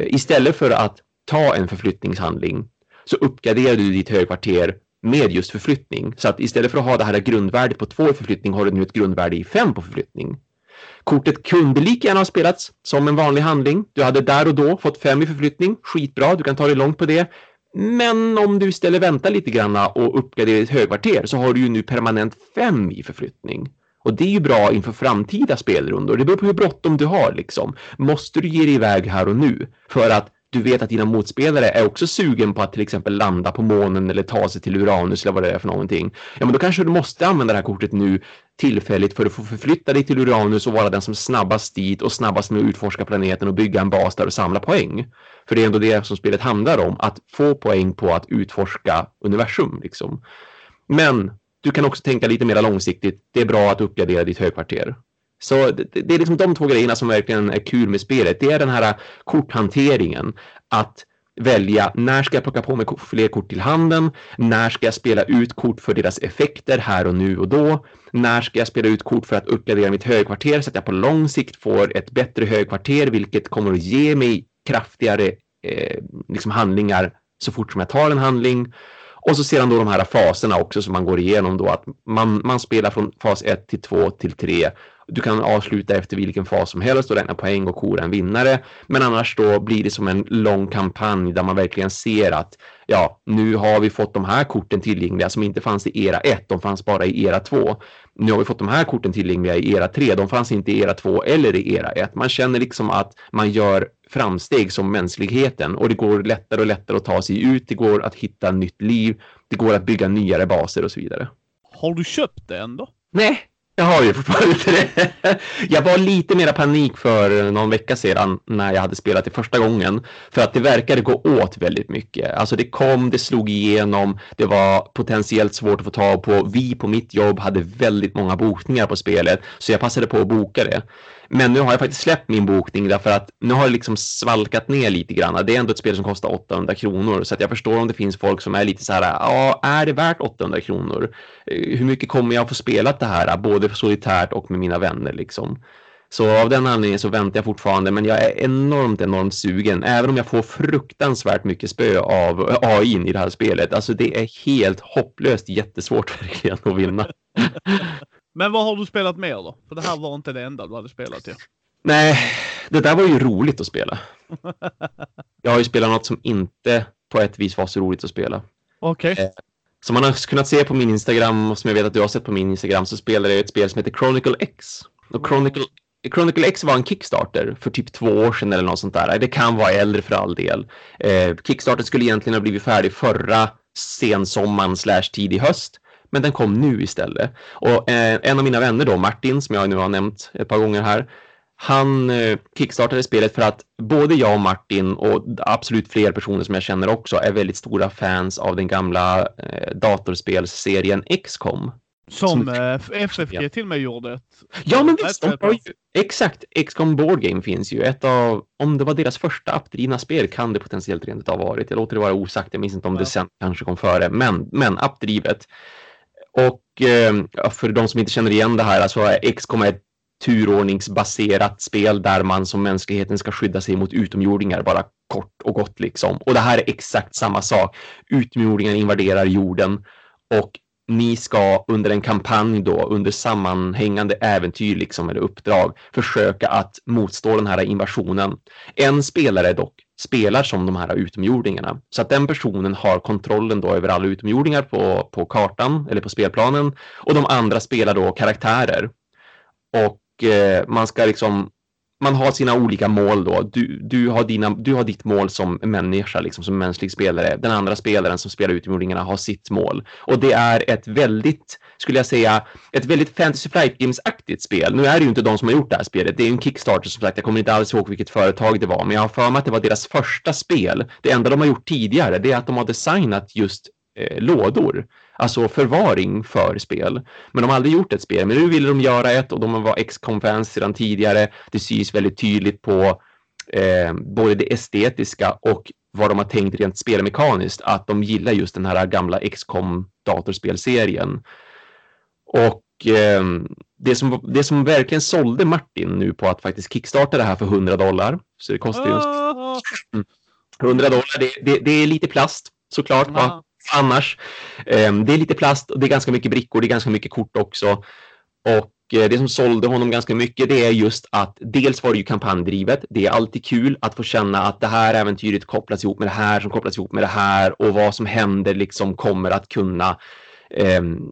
Eh, istället för att ta en förflyttningshandling så uppgraderar du ditt högkvarter med just förflyttning. Så att istället för att ha det här grundvärdet på två i förflyttning har du nu ett grundvärde i fem på förflyttning. Kortet kunde lika gärna ha spelats som en vanlig handling. Du hade där och då fått fem i förflyttning. Skitbra, du kan ta dig långt på det. Men om du istället väntar lite grann och uppgraderar ditt högkvarter så har du ju nu permanent fem i förflyttning. Och det är ju bra inför framtida spelrundor. Det beror på hur bråttom du har liksom. Måste du ge dig iväg här och nu för att du vet att dina motspelare är också sugen på att till exempel landa på månen eller ta sig till Uranus eller vad det är för någonting. Ja, men då kanske du måste använda det här kortet nu tillfälligt för att få förflytta dig till Uranus och vara den som snabbast dit och snabbast med att utforska planeten och bygga en bas där och samla poäng. För det är ändå det som spelet handlar om, att få poäng på att utforska universum. Liksom. Men du kan också tänka lite mer långsiktigt. Det är bra att uppgradera ditt högkvarter. Så det, det, är liksom de två grejerna som verkligen är kul med spelet. Det är den här äh, korthanteringen. Att välja när ska jag plocka på mig fler kort till handen? När ska jag spela ut kort för deras effekter här och nu och då? När ska jag spela ut kort för att uppgradera mitt högkvarter så att jag på lång sikt får ett bättre högkvarter, vilket kommer att ge mig kraftigare eh, liksom handlingar så fort som jag tar en handling. Och så sedan då de här faserna också som man går igenom då att man, man spelar från fas 1 till 2 till 3 du kan avsluta efter vilken fas som helst och räkna poäng och kora en vinnare. Men annars då blir det som en lång kampanj där man verkligen ser att ja, nu har vi fått de här korten tillgängliga som inte fanns i era 1, de fanns bara i era 2. Nu har vi fått de här korten tillgängliga i era 3, de fanns inte i era 2 eller i era 1. Man känner liksom att man gör framsteg som mänskligheten och det går lättare och lättare att ta sig ut, det går att hitta nytt liv, det går att bygga nyare baser och så vidare. Har du köpt det ändå? Nej, jag har ju fortfarande inte det. Jag var lite mera panik för någon vecka sedan när jag hade spelat det första gången. För att det verkade gå åt väldigt mycket. Alltså det kom, det slog igenom, det var potentiellt svårt att få tag på. Vi på mitt jobb hade väldigt många bokningar på spelet. Så jag passade på att boka det. Men nu har jag faktiskt släppt min bokning därför att nu har det liksom svalkat ner lite grann. Det är ändå ett spel som kostar 800 kronor så att jag förstår om det finns folk som är lite så här, ja, är det värt 800 kronor? Eh, hur mycket kommer jag få spela det här, både solitärt och med mina vänner liksom? Så av den anledningen så väntar jag fortfarande, men jag är enormt, enormt sugen, även om jag får fruktansvärt mycket spö av AI i det här spelet. Alltså det är helt hopplöst jättesvårt verkligen att vinna. Men vad har du spelat mer då? För det här var inte det enda du hade spelat ju. Nej, Det där var ju roligt att spela. Jag har ju spelat något som inte på ett vis var så roligt att spela. Okej. Okay. Eh, som man har kunnat se på min Instagram och som jag vet att du har sett på min Instagram så spelar jag ett spel som heter Chronicle X. Och Chronicle, Chronicle X var en Kickstarter för typ två år sedan eller något sånt där. Det kan vara äldre för all del. Eh, Kickstarter skulle egentligen ha blivit färdig förra sensommaren slash tidig höst. Men den kom nu istället. Och eh, en av mina vänner då, Martin, som jag nu har nämnt ett par gånger här, han eh, kickstartade spelet för att både jag och Martin och absolut fler personer som jag känner också är väldigt stora fans av den gamla eh, datorspelsserien XCOM. Som, som eh, FFG till och med gjorde ett... Ja, men visst. Ju, exakt. XCOM Board Game finns ju. Ett av, om det var deras första appdrivna spel kan det potentiellt rent ha varit. Jag låter det vara osagt. Jag minns inte om ja. det sen kanske kom före. Men, men appdrivet. Och eh, för de som inte känner igen det här, alltså XCOM är ett turordningsbaserat spel där man som mänskligheten ska skydda sig mot utomjordingar, bara kort och gott liksom. Och det här är exakt samma sak. Utomjordingar invaderar jorden och ni ska under en kampanj då, under sammanhängande äventyr liksom, eller uppdrag, försöka att motstå den här invasionen. En spelare dock spelar som de här utomjordingarna. Så att den personen har kontrollen då över alla utomjordingar på, på kartan eller på spelplanen och de andra spelar då karaktärer. Och eh, man ska liksom man har sina olika mål då. Du, du, har dina, du har ditt mål som människa, liksom som mänsklig spelare. Den andra spelaren som spelar utomjordingarna har sitt mål. Och det är ett väldigt, skulle jag säga, ett väldigt Fantasy Flight Games-aktigt spel. Nu är det ju inte de som har gjort det här spelet. Det är en Kickstarter som sagt. Jag kommer inte alls ihåg vilket företag det var, men jag har för mig att det var deras första spel. Det enda de har gjort tidigare, det är att de har designat just eh, lådor alltså förvaring för spel. Men de har aldrig gjort ett spel, men nu ville de göra ett och de var X-Com-fans sedan tidigare. Det syns väldigt tydligt på eh, både det estetiska och vad de har tänkt rent spelmekaniskt, att de gillar just den här gamla X-Com datorspelserien. Och eh, det, som, det som verkligen sålde Martin nu på att faktiskt kickstarta det här för 100 dollar, så det kostar ju 100 dollar, det, det, det är lite plast såklart. Va? Annars. Ehm, det är lite plast och det är ganska mycket brickor, det är ganska mycket kort också. Och eh, det som sålde honom ganska mycket det är just att dels var det ju kampanjdrivet. Det är alltid kul att få känna att det här äventyret kopplas ihop med det här som kopplas ihop med det här och vad som händer liksom kommer att kunna ehm,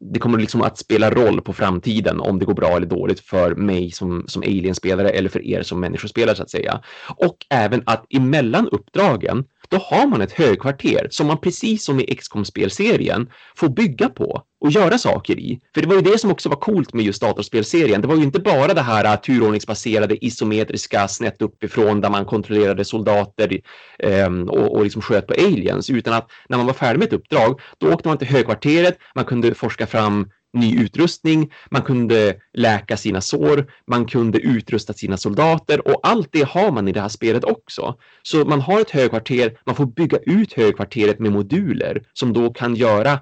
det kommer liksom att spela roll på framtiden om det går bra eller dåligt för mig som, som alien-spelare eller för er som människospelare så att säga. Och även att emellan uppdragen då har man ett högkvarter som man precis som i XCOM-spelserien får bygga på och göra saker i. För det var ju det som också var coolt med just datorspelserien. Det var ju inte bara det här äh, turordningsbaserade isometriska snett uppifrån där man kontrollerade soldater eh, och, och liksom sköt på aliens, utan att när man var färdig med ett uppdrag, då åkte man till högkvarteret, man kunde forska fram ny utrustning, man kunde läka sina sår, man kunde utrusta sina soldater och allt det har man i det här spelet också. Så man har ett högkvarter, man får bygga ut högkvarteret med moduler som då kan göra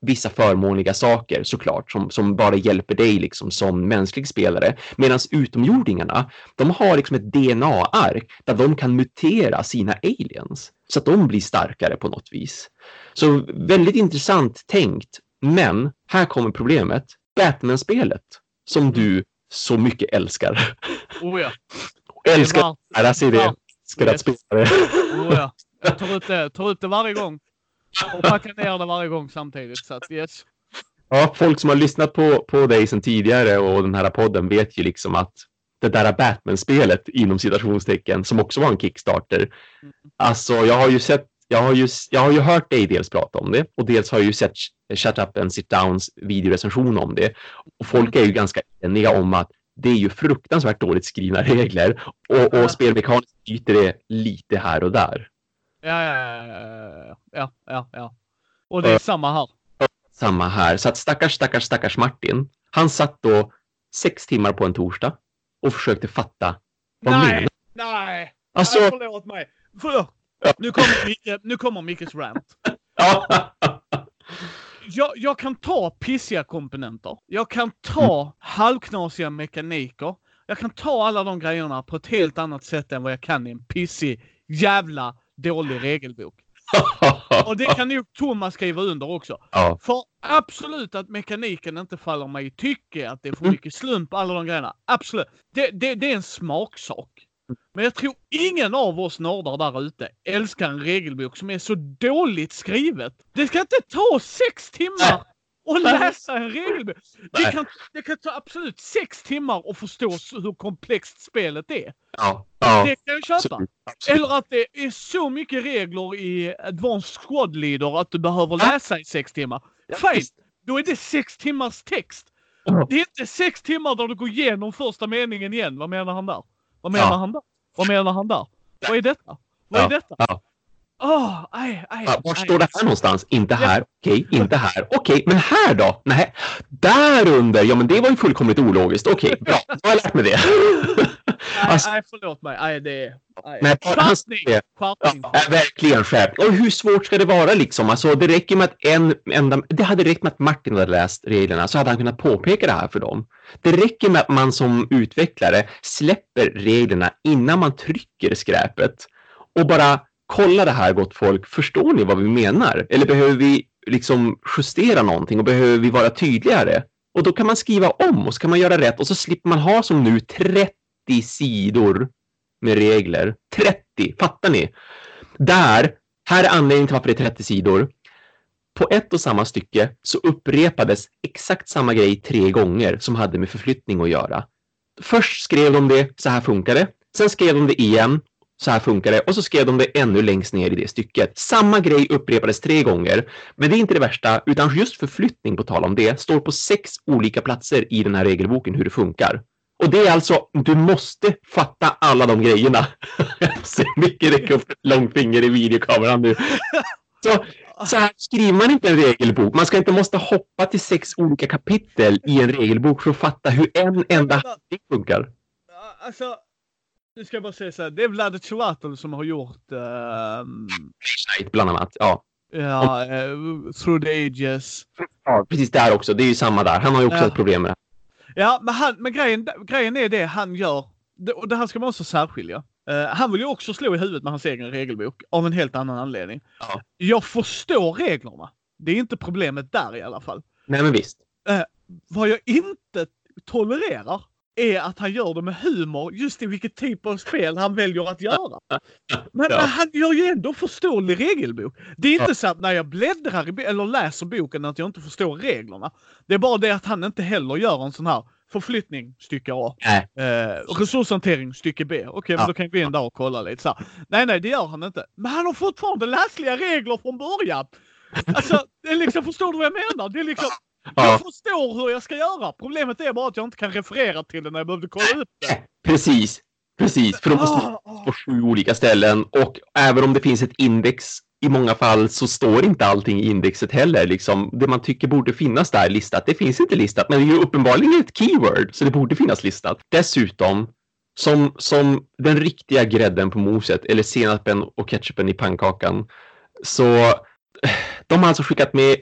vissa förmånliga saker såklart som, som bara hjälper dig liksom som mänsklig spelare. Medan utomjordingarna, de har liksom ett DNA-ark där de kan mutera sina aliens så att de blir starkare på något vis. Så väldigt intressant tänkt men här kommer problemet. Batman-spelet som du så mycket älskar. Oh ja. älskar att lära sig det. Älskar att spela det. Oh ja. Jag tar ut det, tar ut det varje gång. Och packar ner det varje gång samtidigt. Så att yes. Ja, folk som har lyssnat på, på dig sedan tidigare och den här podden vet ju liksom att det där Batman-spelet inom citationstecken som också var en Kickstarter. Mm. Alltså, jag har ju sett jag har, ju, jag har ju hört dig dels prata om det och dels har jag ju sett Shut Up and Sit Downs videorecension om det. Och folk är ju ganska eniga om att det är ju fruktansvärt dåligt skrivna regler och, och spelmekaniskt byter det lite här och där. Ja, ja, ja, ja, ja. Och det är samma här. Samma här. Så att stackars, stackars, stackars Martin. Han satt då sex timmar på en torsdag och försökte fatta vad nej, menar. Nej, alltså, nej, förlåt mig. Förlåt. Nu kommer, nu kommer Mickes rant. Jag, jag, kan ta pissiga komponenter. Jag kan ta mm. halvknasiga mekaniker. Jag kan ta alla de grejerna på ett helt annat sätt än vad jag kan i en pissig jävla dålig regelbok. Och det kan nog Thomas skriva under också. Ja. För absolut att mekaniken inte faller mig i tycke, att det är för Mm. mycket slump, alla de grejerna. Absolut. Det, det, det är en smaksak. Men jag tror ingen av oss nördar där ute älskar en regelbok som är så dåligt skrivet. Det ska inte ta sex timmar att läsa en regelbok. Det kan, det kan ta absolut sex timmar att förstå hur komplext spelet är. Ja. ja. Det kan jag köpa. Eller att det är så mycket regler i Advanced Squad Leader att du behöver läsa i sex timmar. Fine, då är det sex timmars text. Det är inte sex timmar där du går igenom första meningen igen. Vad menar han där? Vad menar Ja. han där? Vad menar han där? Vad är detta? Vad är detta? Ja. Åh, aj, aj, Ja, var aj. står det här någonstans? Inte här. Okej, inte här. Okej, men här då? Nej, där under. Ja, men det var ju fullkomligt ologiskt. Okej, bra. Då har jag lärt mig det. Alltså- nej, förlåt mig. Nej, det är... Skärpning! Skärpning! Ja, verkligen skärpt. Och hur svårt ska det vara liksom? Alltså, det räcker med att en enda... Det hade räckt med att Martin hade läst reglerna så hade han kunnat påpeka det här för dem. Det räcker med att man som utvecklare släpper reglerna innan man trycker skräpet och bara kolla det här gott folk. Förstår ni vad vi menar? Eller behöver vi liksom justera någonting och behöver vi vara tydligare? Och då kan man skriva om och så kan man göra rätt och så slipper man ha som nu 30 sidor med regler. 30, fattar ni? Där, här är anledningen till varför det är 30 sidor. På ett och samma stycke så upprepades exakt samma grej tre gånger som hade med förflyttning att göra. Först skrev de det, så här funkar det. Sen skrev de det igen, så här funkar det. Och så skrev de det ännu längst ner i det stycket. Samma grej upprepades tre gånger. Men det är inte det värsta, utan just förflyttning på tal om det står på sex olika platser i den här regelboken hur det funkar. Och det är alltså, du måste fatta alla de grejerna. Jag ser mycket räcka upp långfinger i videokameran nu. Så, så här skriver man inte en regelbok. Man ska inte måste hoppa till sex olika kapitel i en regelbok för att fatta hur en enda handling funkar. Alltså, nu ska jag bara säga så här. Det är Vlad Chvatal som har gjort ehm, Nej, Bland annat. Ja. ja, eh, Through the Ages. ja, precis där också. Det är ju samma där. Han har ju också Ja. ett problem med det. Ja, men, han, men grejen, grejen är det han gör. Det, och det här ska man också särskilja. Eh, han vill ju också slå i huvudet med hans egen regelbok av en helt annan anledning. Ja. Jag förstår reglerna. Det är inte problemet där i alla fall. Nej, men visst. Vad jag inte tolererar är att han gör det med humor just i vilket typ av spel han väljer att göra. Men Ja. han gör ju ändå förståelig regelbok. Det är inte Ja. så att när jag bläddrar i, eller läser boken att jag inte förstår reglerna. Det är bara det att han inte heller gör en sån här förflyttning stycke A. Nej. Eh, resurshantering stycke B. Okej, men Ja. då kan vi gå in där och kolla lite så här. Nej, nej, det gör han inte. Men han har fortfarande läsliga regler från början. Alltså, det är liksom, förstår du vad jag menar? Det är liksom, jag Ja, förstår hur jag ska göra. Problemet är bara att jag inte kan referera till det när jag behövde kolla upp det. precis. Precis. För de måste Ah, på sju olika ställen och även om det finns ett index i många fall så står inte allting i indexet heller. Liksom, det man tycker borde finnas där listat, det finns inte listat, men det är ju uppenbarligen ett keyword, så det borde finnas listat. Dessutom, som, som den riktiga grädden på moset, eller senapen och ketchupen i pannkakan, så de har alltså skickat med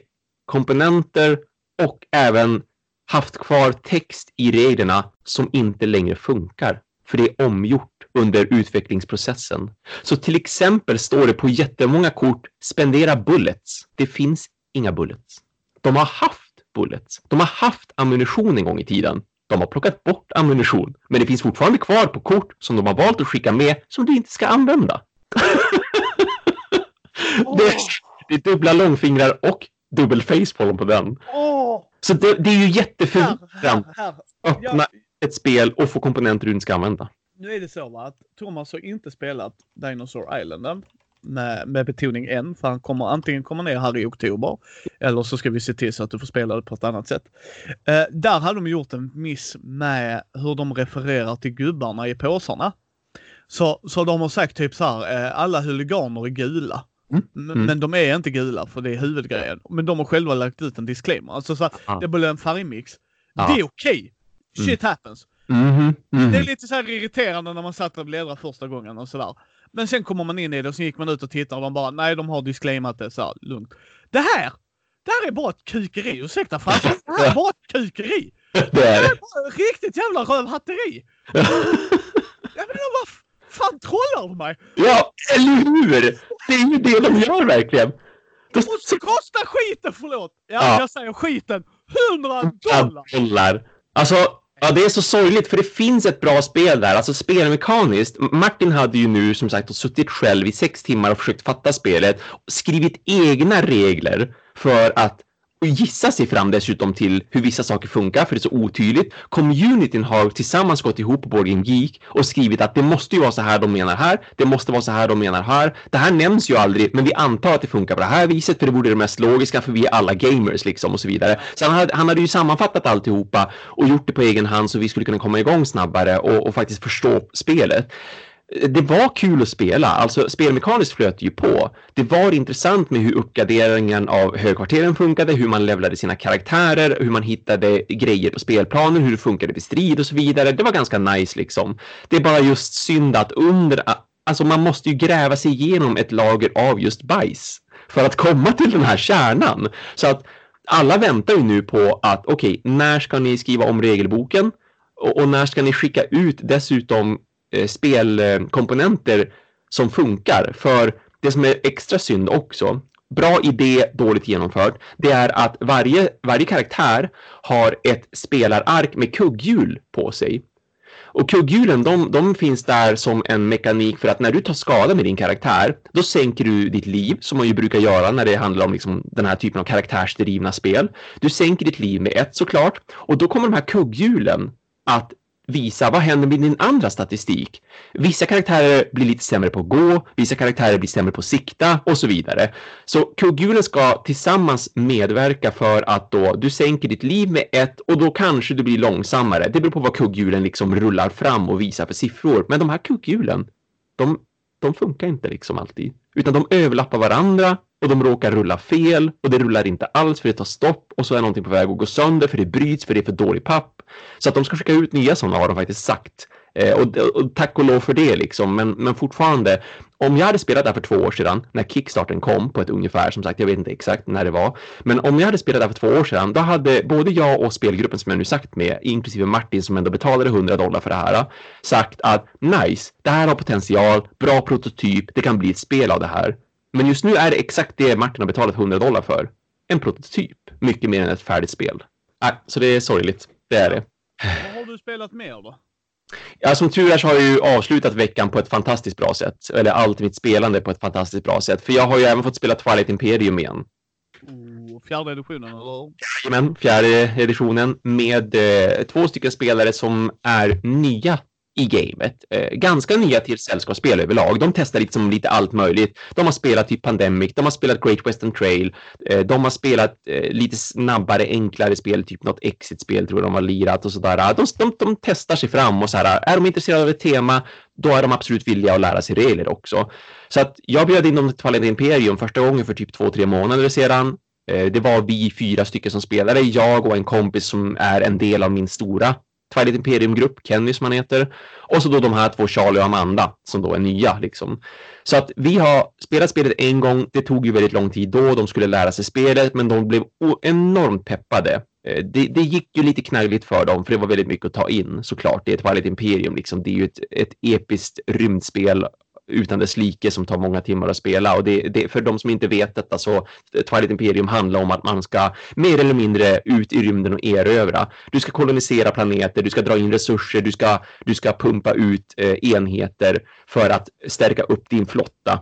komponenter och även haft kvar text i reglerna som inte längre funkar. För det är omgjort under utvecklingsprocessen. Så till exempel står det på jättemånga kort spendera bullets. Det finns inga bullets. De har haft bullets. De har haft ammunition en gång i tiden. De har plockat bort ammunition, men det finns fortfarande kvar på kort som de har valt att skicka med som du inte ska använda. det, är, det är dubbla långfingrar och dubbel facepalm på den. Åh! Så det, det är ju jätteförvirrande öppna ett spel och få komponenter du inte ska använda. Nu är det så va, att Thomas har inte spelat Dinosaur Island med, med betoning än, för han kommer antingen komma ner här i oktober eller så ska vi se till så att du får spela det på ett annat sätt. Eh, där hade de gjort en miss med hur de refererar till gubbarna i påsarna. Så, så de har sagt typ så här, eh, alla huliganer är gula. Mm, mm. Men de är inte gula för det är huvudgrejen. Men de har själva lagt ut en disclaimer. Alltså så att Ja. det blir en färgmix. Ja. Det är okej. Shit happens. Mhm, mhm. Det är lite så här irriterande när man satt och bläddrade första gången och sådär. Men sen kommer man in i det och så gick man ut och tittade och de bara, nej de har disclaimat det så här, lugnt. Det här, det här är bara ett kukeri, ursäkta franskan. Det här är bara ett kukeri. Det är Det här är bara riktigt jävla rövhatteri. Jag menar vad fan trollar du mig? Ja, eller hur? Det är ju det de gör verkligen. Och så kostar skiten, förlåt! Ja, Ja. jag säger skiten, 100 Ja, dollar! dollar. Alltså, ja, det är så sorgligt för det finns ett bra spel där. Alltså spelmekaniskt. Martin hade ju nu som sagt suttit själv i sex timmar och försökt fatta spelet. Skrivit egna regler för att och gissa sig fram dessutom till hur vissa saker funkar för det är så otydligt. Communityn har tillsammans gått ihop på Board Game Geek och skrivit att det måste ju vara så här de menar här. Det måste vara så här de menar här. Det här nämns ju aldrig, men vi antar att det funkar på det här viset för det vore det mest logiska för vi är alla gamers liksom och så vidare. Så han hade, han hade ju sammanfattat alltihopa och gjort det på egen hand så vi skulle kunna komma igång snabbare och, och faktiskt förstå spelet det var kul att spela, alltså spelmekaniskt flöt ju på. Det var intressant med hur uppgraderingen av högkvarteren funkade, hur man levlade sina karaktärer, hur man hittade grejer på spelplanen, hur det funkade vid strid och så vidare. Det var ganska nice liksom. Det är bara just synd att under, alltså man måste ju gräva sig igenom ett lager av just bajs för att komma till den här kärnan. Så att alla väntar ju nu på att okej, okay, när ska ni skriva om regelboken? Och, och när ska ni skicka ut dessutom Eh, spelkomponenter som funkar. För det som är extra synd också, bra idé, dåligt genomfört, det är att varje, varje karaktär har ett spelarark med kugghjul på sig. Och kugghjulen, de, de finns där som en mekanik för att när du tar skada med din karaktär, då sänker du ditt liv, som man ju brukar göra när det handlar om liksom den här typen av karaktärsdrivna spel. Du sänker ditt liv med ett såklart, och då kommer de här kugghjulen att visa vad händer med din andra statistik. Vissa karaktärer blir lite sämre på att gå, vissa karaktärer blir sämre på att sikta och så vidare. Så kugghjulen ska tillsammans medverka för att då du sänker ditt liv med ett och då kanske du blir långsammare. Det beror på vad kugghjulen liksom rullar fram och visar för siffror. Men de här kugghjulen, de, de funkar inte liksom alltid. Utan de överlappar varandra och de råkar rulla fel och det rullar inte alls för det tar stopp och så är någonting på väg att gå sönder för det bryts för det är för dålig papp. Så att de ska skicka ut nya sådana har de faktiskt sagt. Eh, och, och, tack och lov för det liksom. Men, men fortfarande, om jag hade spelat där för två år sedan när Kickstarten kom på ett ungefär, som sagt, jag vet inte exakt när det var. Men om jag hade spelat där för två år sedan, då hade både jag och spelgruppen som jag nu sagt med, inklusive Martin som ändå betalade 100 dollar för det här, sagt att nice, det här har potential, bra prototyp, det kan bli ett spel av det här. Men just nu är det exakt det Martin har betalat 100 dollar för. En prototyp. Mycket mer än ett färdigt spel. Äh, så det är sorgligt. Det är det. Vad har du spelat mer då? Ja, som tur är så har jag ju avslutat veckan på ett fantastiskt bra sätt. Eller allt mitt spelande på ett fantastiskt bra sätt. För jag har ju även fått spela Twilight Imperium igen. Oh, fjärde editionen eller? Jajamän, fjärde editionen med eh, två stycken spelare som är nya i gamet. Eh, ganska nya till sällskapsspel överlag. De testar liksom lite allt möjligt. De har spelat typ Pandemic, de har spelat Great Western Trail, eh, de har spelat eh, lite snabbare, enklare spel, typ något exit-spel tror jag de har lirat och sådär. De, de, de testar sig fram och så här, är de intresserade av ett tema, då är de absolut villiga att lära sig regler också. Så att jag bjöd in dem till Twilight Imperium första gången för typ två, tre månader sedan. Eh, det var vi fyra stycken som spelade, jag och en kompis som är en del av min stora Twilight Imperium-grupp, Kenny som han heter. Och så då de här två, Charlie och Amanda, som då är nya liksom. Så att vi har spelat spelet en gång. Det tog ju väldigt lång tid då. De skulle lära sig spelet, men de blev enormt peppade. Eh, det, det gick ju lite knaggligt för dem, för det var väldigt mycket att ta in såklart. Det är Twilight Imperium, liksom. det är ju ett, ett episkt rymdspel utan dess like som tar många timmar att spela. Och det, det, för de som inte vet detta så eh, Twilight Imperium handlar om att man ska mer eller mindre ut i rymden och erövra. Du ska kolonisera planeter, du ska dra in resurser, du ska, du ska pumpa ut eh, enheter för att stärka upp din flotta.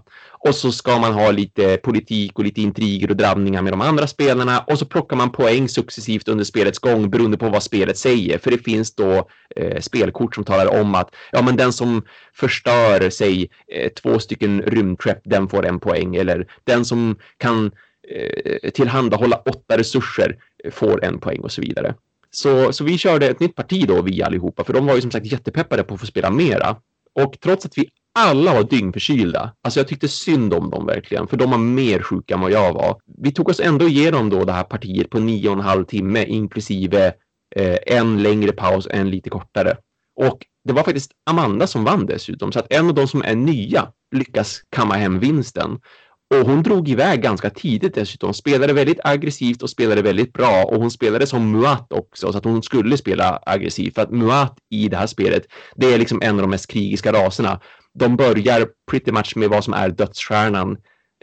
Och så ska man ha lite politik och lite intriger och drabbningar med de andra spelarna och så plockar man poäng successivt under spelets gång beroende på vad spelet säger. För det finns då eh, spelkort som talar om att ja, men den som förstör sig eh, två stycken rymdskepp, den får en poäng. Eller den som kan eh, tillhandahålla åtta resurser eh, får en poäng och så vidare. Så, så vi körde ett nytt parti då, vi allihopa, för de var ju som sagt jättepeppade på att få spela mera. Och trots att vi alla var dyngförkylda. Alltså jag tyckte synd om dem verkligen, för de var mer sjuka än vad jag var. Vi tog oss ändå igenom då det här partiet på nio och en halv timme, inklusive eh, en längre paus, en lite kortare. Och det var faktiskt Amanda som vann dessutom, så att en av de som är nya lyckas kamma hem vinsten. Och hon drog iväg ganska tidigt dessutom, spelade väldigt aggressivt och spelade väldigt bra. Och hon spelade som Muat också så att hon skulle spela aggressivt. För att Muat i det här spelet det är liksom en av de mest krigiska raserna. De börjar pretty much med vad som är dödsstjärnan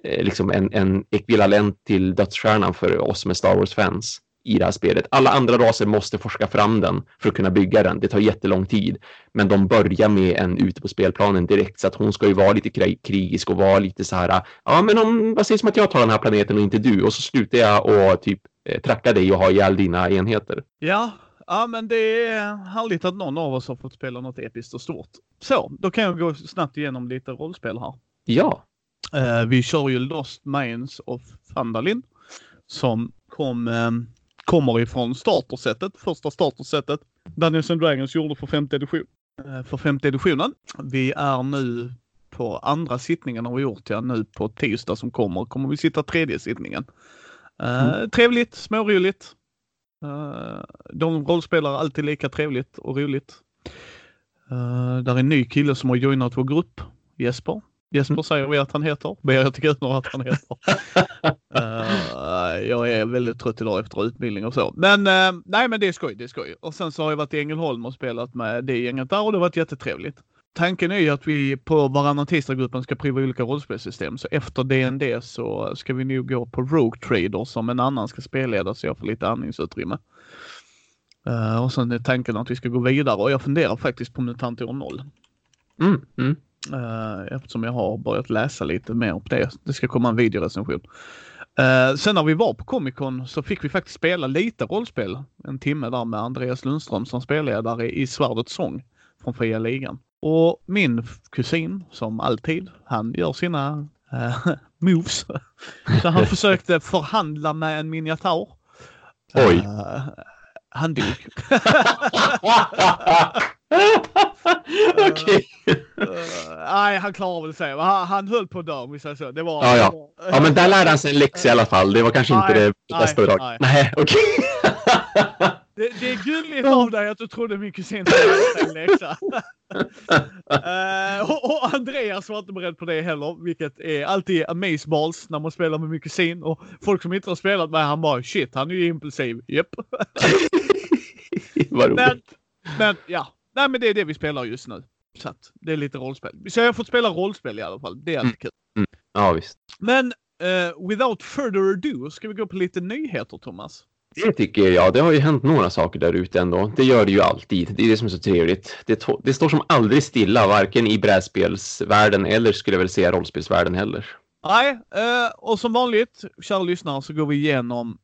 eh, liksom en, en ekvivalent till dödsstjärnan för oss som är Star Wars-fans i det här spelet. Alla andra raser måste forska fram den för att kunna bygga den. Det tar jättelång tid, men de börjar med en ute på spelplanen direkt så att hon ska ju vara lite krigisk och vara lite så här. Ja, men om vad sägs om att jag tar den här planeten och inte du och så slutar jag och typ eh, tracka dig och ha ihjäl dina enheter. Ja, ja, men det är härligt att någon av oss har fått spela något episkt och stort. Så, då kan jag gå snabbt igenom lite rollspel här. Ja. Uh, vi kör ju Lost Minds of Fandalin som kom um, kommer ifrån startersättet, första startersättet. Dungeons and Dragons gjorde för femte edition. Eh, för femte editionen. Vi är nu på andra sittningen har vi gjort ja, nu på tisdag som kommer. Kommer vi sitta tredje sittningen. Uh, mm. Trevligt, småroligt. Uh, de rollspelar alltid lika trevligt och roligt. Uh, där är en ny kille som har joinat vår grupp, Jesper. Jesper säger vi att han heter. Berit Gudner att han heter. uh, jag är väldigt trött idag efter utbildning och så. Men uh, nej, men det är skoj. Det är skoj. Och sen så har jag varit i Ängelholm och spelat med det gänget där och det har varit jättetrevligt. Tanken är ju att vi på varannan tisdagsgruppen ska prova olika rollspelssystem. Så efter DND så ska vi nog gå på Rogue Trader som en annan ska spelleda så jag får lite andningsutrymme. Uh, och sen är tanken att vi ska gå vidare och jag funderar faktiskt på MUTANT år 0. Mm, mm. Uh, eftersom jag har börjat läsa lite mer om det. Det ska komma en videorecension. Uh, sen när vi var på Comic Con så fick vi faktiskt spela lite rollspel. En timme där med Andreas Lundström som spelledare i Svärdets sång från Fria Ligan. Och min kusin, som alltid, han gör sina uh, moves. så han försökte förhandla med en miniatör. Oj! han dog. Okej. Uh, nej, han klarar väl sig. Han, han höll på att dö om vi säger så. Det var, ja, ja. ja, men där lärde han sig en läxa i alla fall. Det var kanske nej, inte det bästa idag. Nej, nej okej. Det, det, är gulligt av dig att du trodde min kusin skulle en läxa. uh, och, och, Andreas var inte beredd på det heller, vilket är alltid amazeballs när man spelar med min kusin. Och folk som inte har spelat med han bara shit, han är ju impulsiv. Japp. men, men ja, Nej, men det är det vi spelar just nu. Så att det är lite rollspel. Så jag har fått spela rollspel i alla fall. Det är alltid mm. kul. Mm. Ja, visst. Men uh, without further ado, ska vi gå på lite nyheter, Thomas? Det tycker jag. Det har ju hänt några saker där ute ändå. Det gör det ju alltid. Det är det som är så trevligt. Det, det står som aldrig stilla, varken i brädspelsvärlden eller skulle jag väl säga rollspelsvärlden heller. Nej, uh, och som vanligt, kära lyssnare, så går vi igenom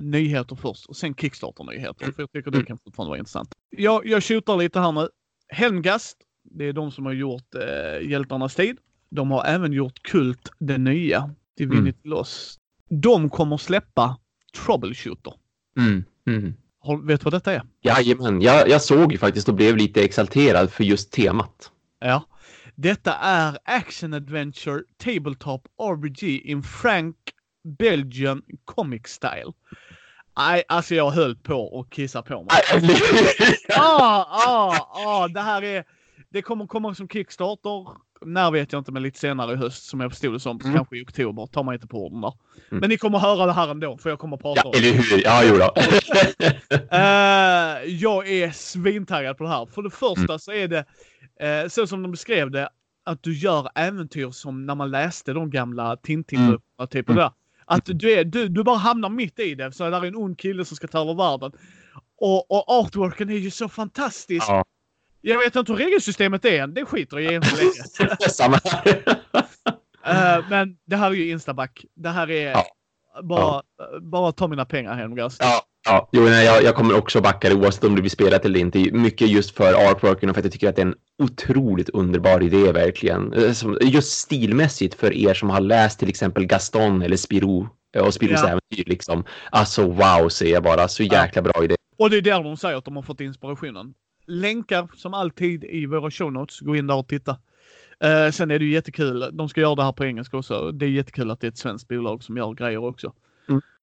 nyheter först och sen Kickstarter-nyheter. För jag tycker det kan fortfarande vara intressant. Jag, jag tjutar lite här nu. Helmgast, det är de som har gjort eh, Hjältarnas tid. De har även gjort Kult det nya, Divinity mm. Lost. De kommer släppa Troubleshooter. Mm. Mm. Har, vet du vad detta är? Jajamän, jag, jag såg ju faktiskt och blev lite exalterad för just temat. Ja. Detta är Action Adventure Tabletop RPG in Frank Belgian Comic Style. Nej, alltså jag höll på att kissa på mig. ah, ah, ah, det här är... Det kommer komma som Kickstarter. När vet jag inte, men lite senare i höst som jag förstod det som. Mm. Kanske i oktober. Ta mig inte på orden där. Mm. Men ni kommer höra det här ändå, för jag kommer prata ja, om det. Eller hur? Ja, jo då. uh, jag är svintaggad på det här. För det första mm. så är det, uh, så som de beskrev det, att du gör äventyr som när man läste de gamla Tintin-böckerna. Mm. Typ mm. där. Att du, är, du, du bara hamnar mitt i det. Så där är en ond kille som ska ta över världen. Och, och artworken är ju så fantastisk. Ja. Jag vet inte hur regelsystemet är än. Det skiter jag i uh, men det här är ju Instaback. Det här är ja. bara, ja. bara ta mina pengar hem. Ja, Ja, jo, nej, jag, jag kommer också backa det oavsett om det blir spelat eller inte. Mycket just för artworken och för att jag tycker att det är en otroligt underbar idé verkligen. Eh, just stilmässigt för er som har läst till exempel Gaston eller Spirou eh, och Spirous ja. äventyr liksom. Alltså wow säger jag bara. Så jäkla ja. bra idé. Och det är där de säger att de har fått inspirationen. Länkar som alltid i våra show notes. Gå in där och titta. Uh, sen är det ju jättekul. De ska göra det här på engelska också. Det är jättekul att det är ett svenskt bolag som gör grejer också.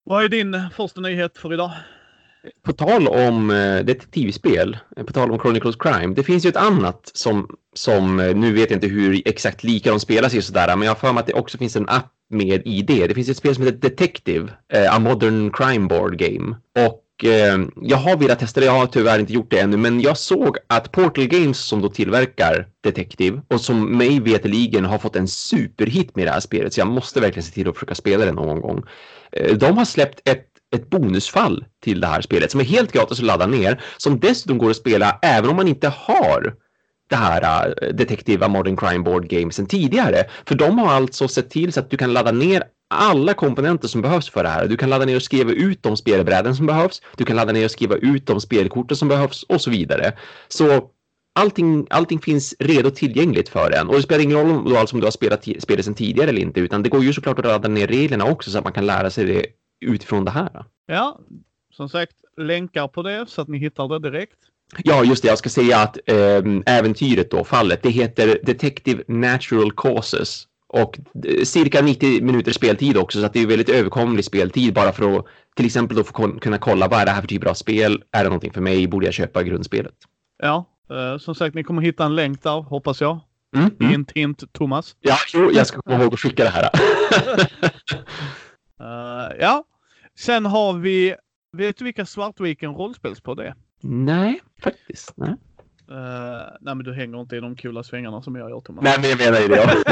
Vad är din första nyhet för idag? På tal om eh, detektivspel, eh, på tal om Chronicles Crime, det finns ju ett annat som, som eh, nu vet jag inte hur exakt lika de spelar sig sådär, men jag har för mig att det också finns en app med ID. det. Finns ett spel som heter Detective, A Modern Crime Board Game. Och eh, jag har velat testa det, jag har tyvärr inte gjort det ännu, men jag såg att Portal Games som då tillverkar Detective och som mig veterligen har fått en superhit med det här spelet, så jag måste verkligen se till att försöka spela det någon gång. Eh, de har släppt ett ett bonusfall till det här spelet som är helt gratis att ladda ner, som dessutom går att spela även om man inte har det här uh, detektiva Modern Crime Board Gamesen tidigare. För de har alltså sett till så att du kan ladda ner alla komponenter som behövs för det här. Du kan ladda ner och skriva ut de spelbräden som behövs. Du kan ladda ner och skriva ut de spelkorten som behövs och så vidare. Så allting, allting finns redo tillgängligt för en. Och det spelar ingen roll om, alltså om du har spelat spelet sedan tidigare eller inte, utan det går ju såklart att ladda ner reglerna också så att man kan lära sig det utifrån det här. Ja, som sagt, länkar på det så att ni hittar det direkt. Ja, just det. Jag ska säga att äh, äventyret då, fallet, det heter Detective Natural Causes och eh, cirka 90 minuter speltid också, så att det är väldigt överkomlig speltid bara för att till exempel då få kunna kolla vad är det här för typer av spel? Är det någonting för mig? Borde jag köpa grundspelet? Ja, eh, som sagt, ni kommer hitta en länk där, hoppas jag. Mm, mm. Hint, hint, Thomas. Ja, jo, jag ska komma ihåg att skicka det här. uh, ja, sen har vi, vet du vilka Svartviken rollspelspodd är? Nej, faktiskt. Nej. Uh, nej men du hänger inte i de coola svängarna som jag gör Thomas. Nej men jag menar ju det.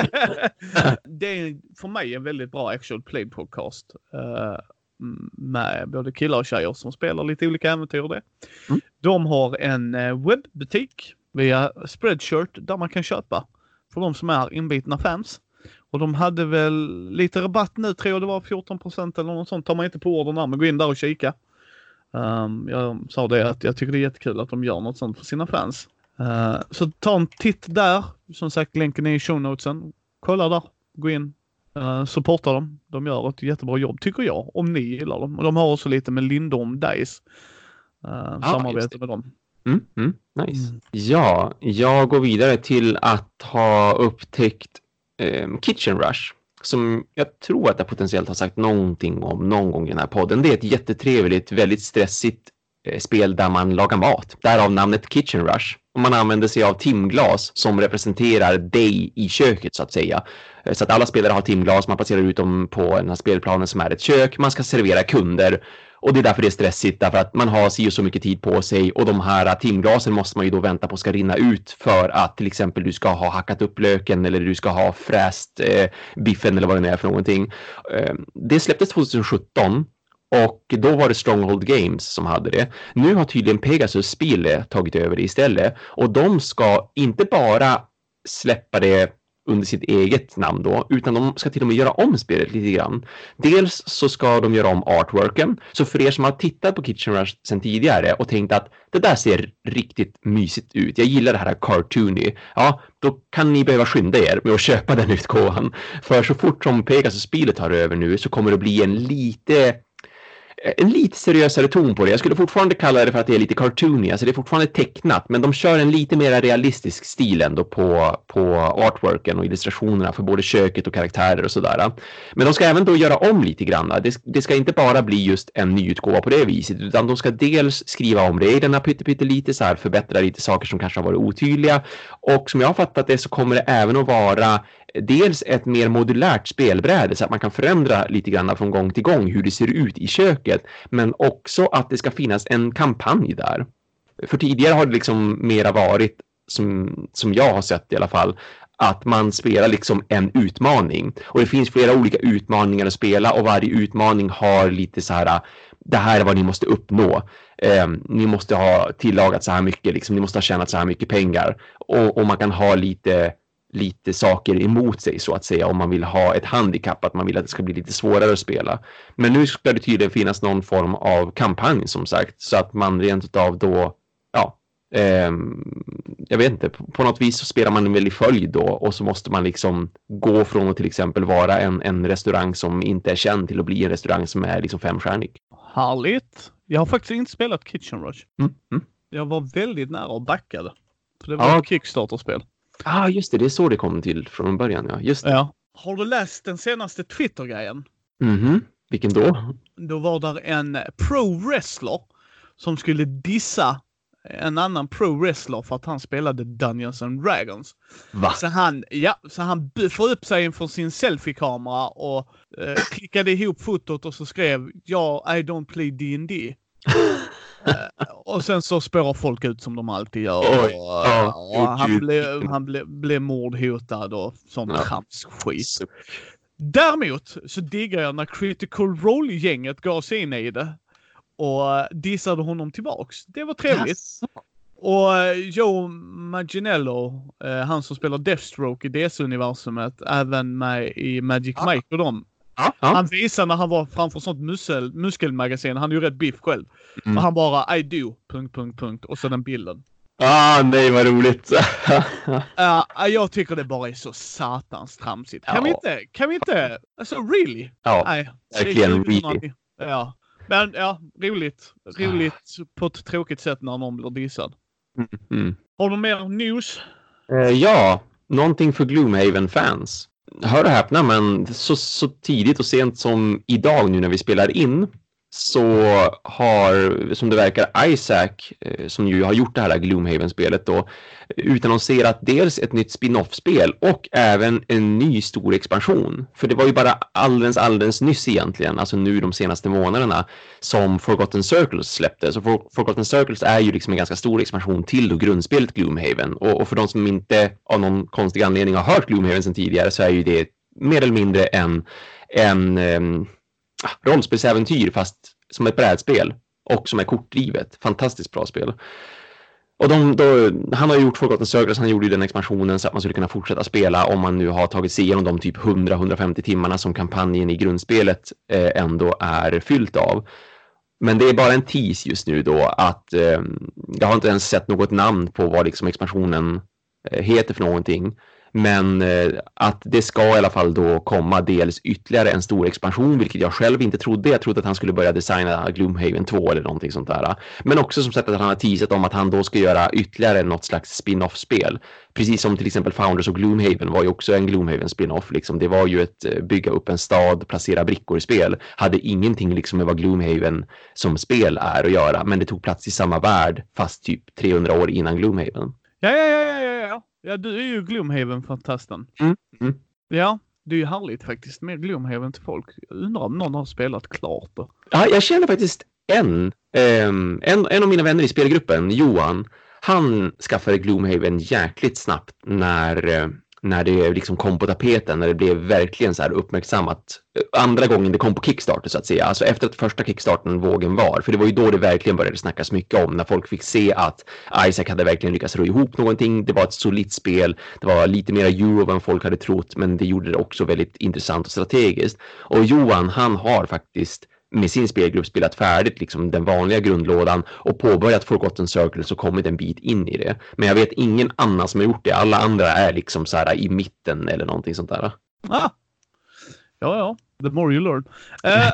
det är för mig en väldigt bra actual play podcast. Uh, med både killar och tjejer som spelar lite olika äventyr och det. Mm. De har en uh, webbutik via Spreadshirt där man kan köpa för de som är inbitna fans. Och de hade väl lite rabatt nu, tror jag det var 14% eller något sånt. Tar man inte på orden men gå in där och kika. Um, jag sa det att jag tycker det är jättekul att de gör något sånt för sina fans. Uh, så ta en titt där. Som sagt, länken är i show notesen. Kolla där, gå in, uh, supporta dem. De gör ett jättebra jobb, tycker jag, om ni gillar dem. Och de har också lite med Lindorm Dice. Uh, ah, samarbete med dem. Mm, mm, nice. Mm. Ja, jag går vidare till att ha upptäckt eh, Kitchen Rush som jag tror att jag potentiellt har sagt någonting om någon gång i den här podden. Det är ett jättetrevligt, väldigt stressigt eh, spel där man lagar mat. Därav namnet Kitchen Rush. Man använder sig av timglas som representerar dig i köket så att säga. Eh, så att alla spelare har timglas, man placerar ut dem på den här spelplanen som är ett kök. Man ska servera kunder och det är därför det är stressigt, därför att man har si och så mycket tid på sig och de här timglasen måste man ju då vänta på ska rinna ut för att till exempel du ska ha hackat upp löken eller du ska ha fräst eh, biffen eller vad det nu är för någonting. Eh, det släpptes 2017 och då var det Stronghold Games som hade det. Nu har tydligen Pegasus Spiele tagit över det istället och de ska inte bara släppa det under sitt eget namn då, utan de ska till och med göra om spelet lite grann. Dels så ska de göra om artworken, så för er som har tittat på Kitchen Rush sedan tidigare och tänkt att det där ser riktigt mysigt ut, jag gillar det här cartoony, ja, då kan ni behöva skynda er med att köpa den utgåvan. För så fort som Pegasus-spelet tar över nu så kommer det bli en lite en lite seriösare ton på det. Jag skulle fortfarande kalla det för att det är lite cartoony, alltså det är fortfarande tecknat, men de kör en lite mer realistisk stil ändå på, på artworken och illustrationerna för både köket och karaktärer och sådär. Men de ska även då göra om lite grann. Det, det ska inte bara bli just en nyutgåva på det viset, utan de ska dels skriva om reglerna pyttelite så här, förbättra lite saker som kanske har varit otydliga och som jag har fattat det så kommer det även att vara dels ett mer modulärt spelbräde så att man kan förändra lite grann från gång till gång hur det ser ut i köket. Men också att det ska finnas en kampanj där. För tidigare har det liksom mera varit, som, som jag har sett i alla fall, att man spelar liksom en utmaning. Och det finns flera olika utmaningar att spela och varje utmaning har lite så här, det här är vad ni måste uppnå. Eh, ni måste ha tillagat så här mycket, liksom, ni måste ha tjänat så här mycket pengar. Och, och man kan ha lite lite saker emot sig så att säga om man vill ha ett handikapp, att man vill att det ska bli lite svårare att spela. Men nu ska det tydligen finnas någon form av kampanj som sagt så att man rent av då, ja, eh, jag vet inte, på något vis så spelar man väl i följd då och så måste man liksom gå från att till exempel vara en, en restaurang som inte är känd till att bli en restaurang som är liksom femstjärnig. Härligt! Jag har faktiskt inte spelat Kitchen Rush. Mm, mm. Jag var väldigt nära och backade. För det var ja. ett Kickstarter-spel. Ah, just det. Det är så det kom till från början. Ja, just det. Ja. Har du läst den senaste Twitter-grejen? Mhm. Vilken då? Då var där en pro-wrestler som skulle dissa en annan pro-wrestler för att han spelade Dungeons and Dragons. Va? Så han, ja, så han får upp sig inför sin selfie-kamera och eh, klickade ihop fotot och så skrev ja, I don't play D&D och sen så spårar folk ut som de alltid gör. Oj, och, ja, och han gud. blev, han blev, blev mordhotad och sånt Ja. tramsskit. Däremot så diggar jag när Critical Role-gänget gav sig in i det och eh, dissade honom tillbaks. Det var trevligt. Jaså? Och eh, Joe Manganiello, eh, han som spelar Deathstroke i DC-universumet, även med i Magic Ja. Mike och dem. Ja, ja. Han visade när han var framför sånt muskel, muskelmagasin, han är ju rätt biff själv. Mm. Och han bara I do... Punkt, punkt, punkt. Och så den bilden. Ah, nej vad roligt. Uh, jag tycker det bara är så satans tramsigt. Kan Ja. vi inte, kan vi inte, alltså really? ja, Nej. verkligen 2000. really. Ja. Men ja, roligt. Roligt på ett tråkigt sätt när någon blir dissad. mm. Har du mer news? Eh, ja, någonting för Gloomhaven-fans. Hör och häpna, men så, så tidigt och sent som idag nu när vi spelar in så har, som det verkar, Isaac, eh, som ju har gjort det här Gloomhaven-spelet då, utannonserat dels ett nytt spin-off-spel och även en ny stor expansion. För det var ju bara alldeles, alldeles nyss egentligen, alltså nu de senaste månaderna, som Forgotten Circles släpptes. Så For- Forgotten Circles är ju liksom en ganska stor expansion till då grundspelet Gloomhaven. Och, och för de som inte av någon konstig anledning har hört Gloomhaven sedan tidigare så är ju det mer eller mindre en, en um, rollspelsäventyr fast som ett brädspel och som är kortdrivet. Fantastiskt bra spel. Och de, då, han har gjort Forgotten Circles, han gjorde ju den expansionen så att man skulle kunna fortsätta spela om man nu har tagit sig igenom de typ 100-150 timmarna som kampanjen i grundspelet eh, ändå är fyllt av. Men det är bara en tease just nu då att eh, jag har inte ens sett något namn på vad liksom expansionen eh, heter för någonting. Men eh, att det ska i alla fall då komma dels ytterligare en stor expansion, vilket jag själv inte trodde. Jag trodde att han skulle börja designa Gloomhaven 2 eller någonting sånt där. Men också som sagt att han har teasat om att han då ska göra ytterligare något slags spin-off-spel. Precis som till exempel Founders och Gloomhaven var ju också en Gloomhaven spin-off. Liksom. Det var ju ett eh, bygga upp en stad, placera brickor i spel. Hade ingenting liksom med vad Gloomhaven som spel är att göra, men det tog plats i samma värld fast typ 300 år innan Gloomhaven. Ja, ja, ja, ja, ja, ja. Du är ju Gloomhaven-fantasten. Mm, mm. Ja, det är ju härligt faktiskt med Gloomhaven till folk. Jag undrar om någon har spelat klart det. Ja, jag känner faktiskt en, ehm, en, en av mina vänner i spelgruppen, Johan, han skaffade Gloomhaven jäkligt snabbt när, eh, när det liksom kom på tapeten, när det blev verkligen så här uppmärksammat. Eh, andra gången det kom på Kickstarter så att säga, alltså efter att första Kickstarten vågen var, för det var ju då det verkligen började snackas mycket om, när folk fick se att Isaac hade verkligen lyckats ro ihop någonting, det var ett solitt spel, det var lite mer euro än folk hade trott, men det gjorde det också väldigt intressant och strategiskt. Och Johan, han har faktiskt med sin spelgrupp spelat färdigt liksom den vanliga grundlådan och påbörjat Forgotten Circles och kommit en bit in i det. Men jag vet ingen annan som har gjort det. Alla andra är liksom så här i mitten eller någonting sånt där. Ah. Ja, ja. The more you learn. Eh,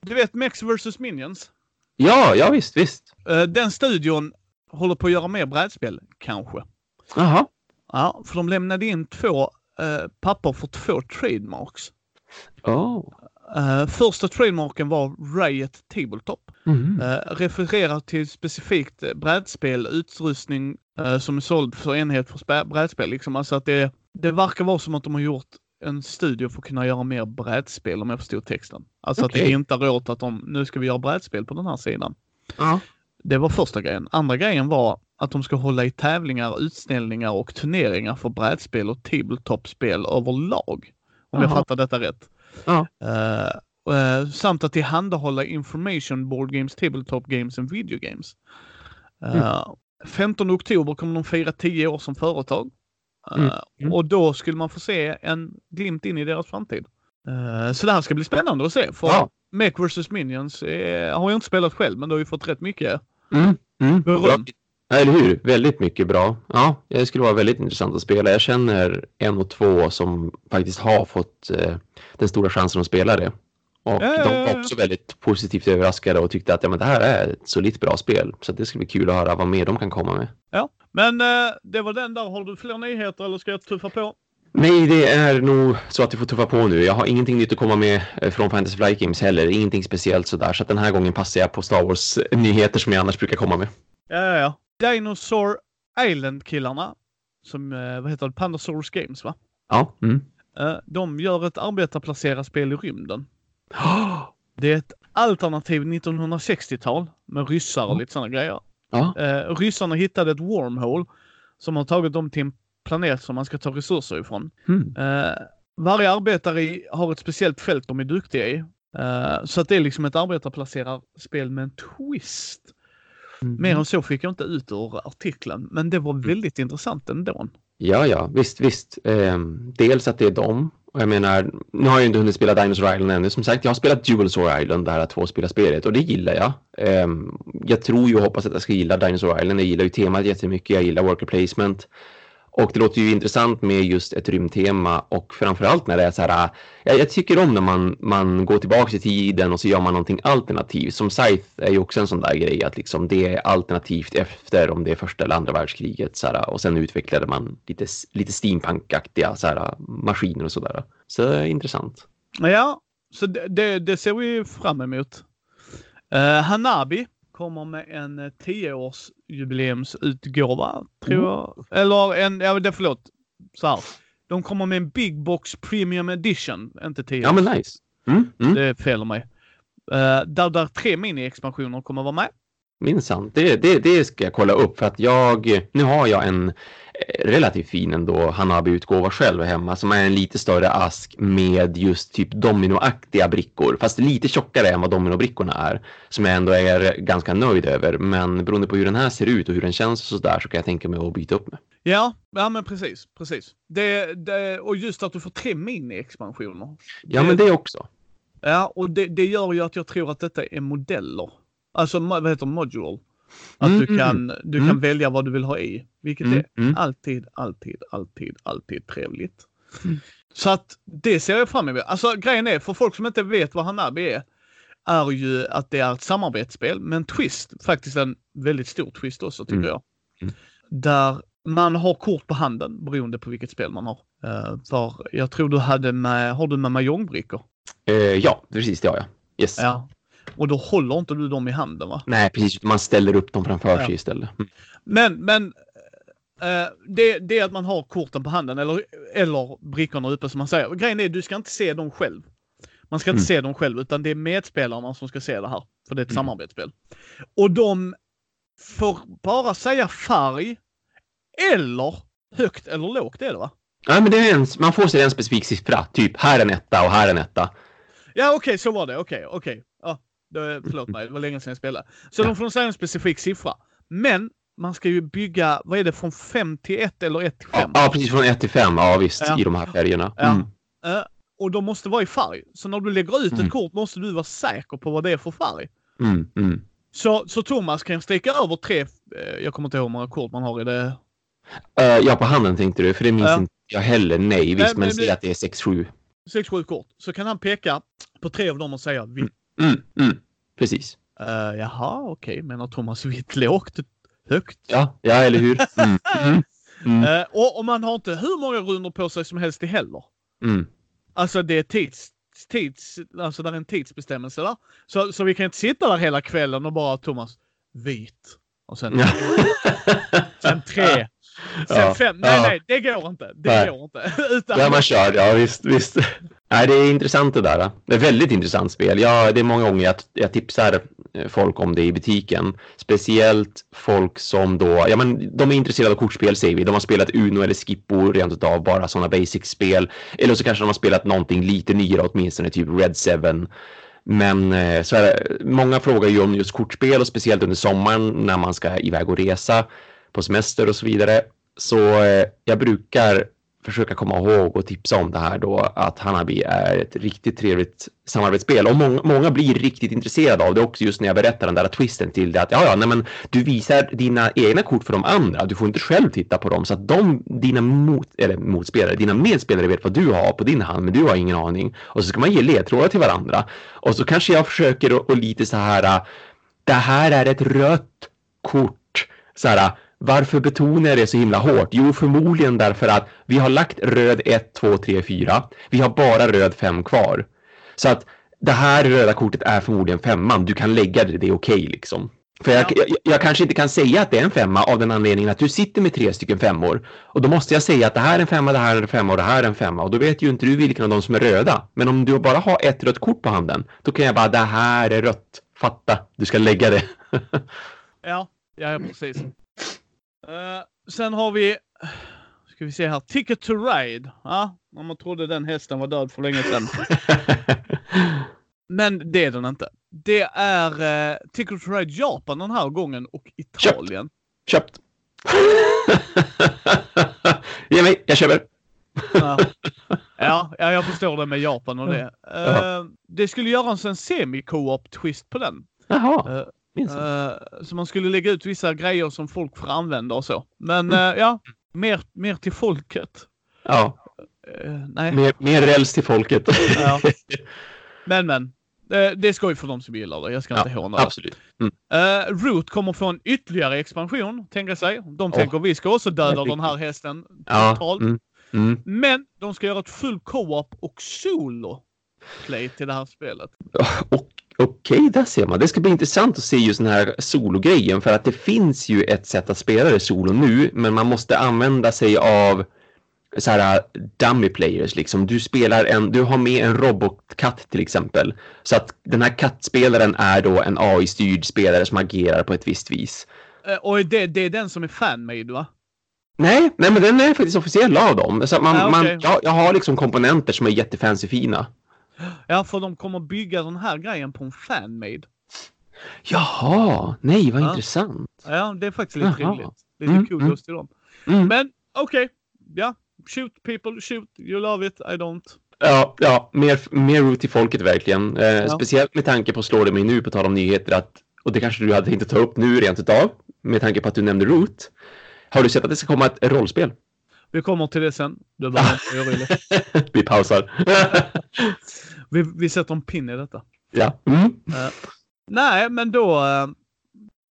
du vet Mex vs Minions? Ja, ja visst, visst. Eh, den studion håller på att göra mer brädspel, kanske. Jaha. Ja, för de lämnade in två eh, papper för två trademarks. Oh. Eh, första trademarken var Riot Tabletop. Mm. Eh, refererar till specifikt brädspel, utrustning eh, som är såld för enhet för brädspel. Liksom. Alltså att det, det verkar vara som att de har gjort en studio för att kunna göra mer brädspel om jag förstod texten. Alltså att det Okej. inte är åt att de, nu ska vi göra brädspel på den här sidan. Ja. Det var första grejen. Andra grejen var att de ska hålla i tävlingar, utställningar och turneringar för brädspel och tabletop-spel överlag. Om jag Jaha. fattar detta rätt. Ja. Eh, eh, samt att tillhandahålla information, board games, tabletop games and video games. Eh, 15 oktober kommer de fira 10 år som företag. Mm, mm. Och då skulle man få se en glimt in i deras framtid. Så det här ska bli spännande att se. För Ja. Mech vs Minions har jag inte spelat själv, men det har ju fått rätt mycket Mm. Mm. beröm. Eller hur? Väldigt mycket bra. Ja, det skulle vara väldigt intressant att spela. Jag känner en och två som faktiskt har fått eh, den stora chansen att spela det. Och ja, de var också väldigt positivt överraskade och tyckte att ja, men det här är ett solitt bra spel. Så det ska bli kul att höra vad mer de kan komma med. Ja, men eh, det var den där. Har du fler nyheter eller ska jag tuffa på? Nej, det är nog så att vi får tuffa på nu. Jag har ingenting nytt att komma med eh, från Fantasy Flight Games heller. Ingenting speciellt sådär. Så att den här gången passar jag på Star Wars-nyheter som jag annars brukar komma med. Ja, ja, ja. Dinosaur Island-killarna, som, eh, vad heter det, Pandasaurus Games va? Ja. Mm. Eh, de gör ett arbetarplacera spel i rymden. Det är ett alternativ 1960-tal med ryssar och lite sådana grejer. Ja. Eh, ryssarna hittade ett wormhole som har tagit dem till en planet som man ska ta resurser ifrån. Mm. Varje arbetare har ett speciellt fält de är duktiga i. Så att det är liksom ett arbetarplacerarspel med en twist. Mm. Mer än så fick jag inte ut ur artikeln, men det var väldigt intressant ändå. Ja, ja, visst, visst. Ehm, dels att det är dem. Och jag menar, nu har jag inte hunnit spela Dinosaur Island ännu. Som sagt, jag har spelat Dual Sword Island, det här tvåspelarspelet, och det gillar jag. Ehm, jag tror ju och hoppas att jag ska gilla Dinosaur Island. Jag gillar ju temat jättemycket, jag gillar worker placement. Och det låter ju intressant med just ett rymdtema och framförallt när det är så här, äh, jag, jag tycker om när man, man går tillbaka i tiden och så gör man någonting alternativt. Som Scythe är ju också en sån där grej att liksom det är alternativt efter om det är första eller andra världskriget så här, och sen utvecklade man lite, lite steampunkaktiga så här, maskiner och sådär. Så det är intressant. Ja, så det, det, det ser vi fram emot. Uh, Hanabi kommer med en eh, 10-årsjubileumsutgåva, tror Mm. jag. Eller en, ja det förlåt, så här. De kommer med en Big Box Premium Edition, inte 10 Ja men nice. Mm, mm. Det av mig. Uh, där, där tre mini-expansioner kommer vara med. Minsann, det, det, det ska jag kolla upp för att jag, nu har jag en eh, relativt fin ändå Hanabi-utgåva själv hemma som är en lite större ask med just typ dominoaktiga brickor, fast lite tjockare än vad dominobrickorna är, som jag ändå är ganska nöjd över. Men beroende på hur den här ser ut och hur den känns och sådär så kan jag tänka mig att byta upp med. Ja, ja men precis, precis. Det, det, och just att du får tre mini-expansioner. Ja, men det också. Ja, och det, det gör ju att jag tror att detta är modeller. Alltså vad heter module? Att Mm, du mm, kan, du mm. kan välja vad du vill ha i. Vilket Mm, är mm. alltid, alltid, alltid, alltid trevligt. Mm. Så att det ser jag fram emot. Alltså grejen är, för folk som inte vet vad Hanabi är, är ju att det är ett samarbetsspel med en twist. Faktiskt en väldigt stor twist också tycker Mm. jag. Mm. Där man har kort på handen beroende på vilket spel man har. Uh, för jag tror du hade med, har du med mahjongbrickor? Eh, ja, precis det har jag. Yes. Ja. Och då håller inte du dem i handen va? Nej, precis. Man ställer upp dem framför Ja. sig istället. Mm. Men, men eh, det, det är att man har korten på handen eller, eller brickorna uppe som man säger. Grejen är du ska inte se dem själv. Man ska inte Mm. se dem själv utan det är medspelarna som ska se det här. För det är ett Mm. samarbetsspel. Och de får bara säga färg eller högt eller lågt är det va? Nej, men det är en, man får sig en specifik siffra. Typ här är en etta och här är en etta. Ja okej, så var det. Okej, okej. Ja, då- förlåt mig, det var länge sedan jag spelade. Så Ja. de får säga en specifik siffra. Men man ska ju bygga, vad är det, från 5 till 1 eller 1 till 5? Ja, ja, precis från 1 till 5. Ja, visst. Ja. I de här färgerna. Ja. Mm. Eh, och de måste vara i färg. Så när du lägger ut Mm. ett kort måste du vara säker på vad det är för färg. Mm. Mm. Så, så Thomas kan sträcka över tre, eh, jag kommer inte ihåg hur många kort man har i det. Eh, ja, på handen tänkte du, för det minns Ja. inte jag heller. Nej, visst, men men säg det- att det är 6-7. 6-7 kort. Så kan han peka på tre av dem och säga vitt. Mm. Mm. Precis. Uh, jaha, okej. Menar Thomas vitt lågt? Högt? Ja, ja eller hur? Mm. Mm. Eh, och, och man har inte hur många rundor på sig som helst i heller. Mm. Alltså det är tids, tids, alltså där är en tidsbestämmelse där. Så, så vi kan inte sitta där hela kvällen och bara Thomas, vit. Och sen, sen tre. Sen Ja. fem. Nej, Ja. nej, det går inte. Det Nej. går inte. Utan, Ja, man kör. Ja, visst, visst. Nej, det är intressant det där. Det är väldigt intressant spel. Ja, det är många gånger jag, jag tipsar eh, folk om det i butiken. Speciellt folk som då, ja men de är intresserade av kortspel säger vi. De har spelat Uno eller Skippo rent utav bara sådana basic-spel. Eller så kanske de har spelat någonting lite nyare åtminstone, typ Red 7. Men eh, så är det, många frågar ju om just kortspel och speciellt under sommaren när man ska iväg och resa på semester och så vidare. Så eh, jag brukar försöka komma ihåg och tipsa om det här då att Hanabi är ett riktigt trevligt samarbetsspel och många, många blir riktigt intresserade av det också just när jag berättar den där twisten till det att ja, ja, nej, men du visar dina egna kort för de andra. Du får inte själv titta på dem så att de, dina mot, eller motspelare, dina medspelare vet vad du har på din hand, men du har ingen aning. Och så ska man ge ledtrådar till varandra. Och så kanske jag försöker och, och lite så här, det här är ett rött kort. Så här, varför betonar jag det så himla hårt? Jo, förmodligen därför att vi har lagt röd 1, 2, 3, 4. Vi har bara röd 5 kvar. Så att det här röda kortet är förmodligen femman. Du kan lägga det, det är okej liksom. För jag, Ja. jag, jag kanske inte kan säga att det är en femma av den anledningen att du sitter med tre stycken femmor. Och då måste jag säga att det här är en femma, det här är en femma och det här är en femma. Och då vet ju inte du vilken av dem som är röda. Men om du bara har ett rött kort på handen, då kan jag bara, det här är rött. Fatta, du ska lägga det. Ja, ja precis. Eh, sen har vi, ska vi se här, Ticket to Ride. Ja, om man trodde den hästen var död för länge sedan. Men det är den inte. Det är uh, Ticket to Ride Japan den här gången och Italien. Köpt. Ge mig, jag köper. Ja. ja, ja, jag förstår det med Japan och det. Ja. det skulle göras en semi-co-op twist på den. Jaha, minns. Eh, så man skulle lägga ut vissa grejer som folk får använda och så. Men eh, ja, mer, mer till folket. Ja, Eh, nej. mer, mer räls till folket. Ja. Men men. Det är skoj för de som gillar det. Jag ska inte håna det. absolut. Mm. Uh, Root kommer få en ytterligare expansion, tänker sig. De Åh. tänker vi ska också döda den här hästen Ja, totalt. mm, mm. Men de ska göra ett full co-op och solo play till det här spelet. Och, Okej, där ser man. Det ska bli intressant att se just den här sologrejen för att det finns ju ett sätt att spela det solo nu, men man måste använda sig av så här dummy players liksom. Du spelar en, du har med en robotkatt till exempel. Så att den här kattspelaren är då en AI-styrd spelare som agerar på ett visst vis. Eh, och det, det är den som är fanmade va? Nej, nej men den är faktiskt officiell av dem. Så man, Ah, okej. man, jag, jag har liksom komponenter som är jättefancy fina. Ja, för de kommer bygga den här grejen på en fanmade. Jaha, nej vad Ja. intressant. Ja, det är faktiskt lite Jaha. roligt. Lite Mm, kul mm. just till dem. Mm. Men okej, ja. Shoot people, shoot. You love it, I don't. Ja, ja mer, mer root till folket verkligen. Eh, Speciellt med tanke på, slår det mig nu på tal om nyheter, att, och det kanske du hade tänkt att ta upp nu rent utav, med tanke på att du nämnde root. Har du sett att det ska komma ett rollspel? Vi kommer till det sen. Du behöver inte. Vi pausar. Vi, vi sätter en pin i detta. ja. Mm. Nej, men då, eh,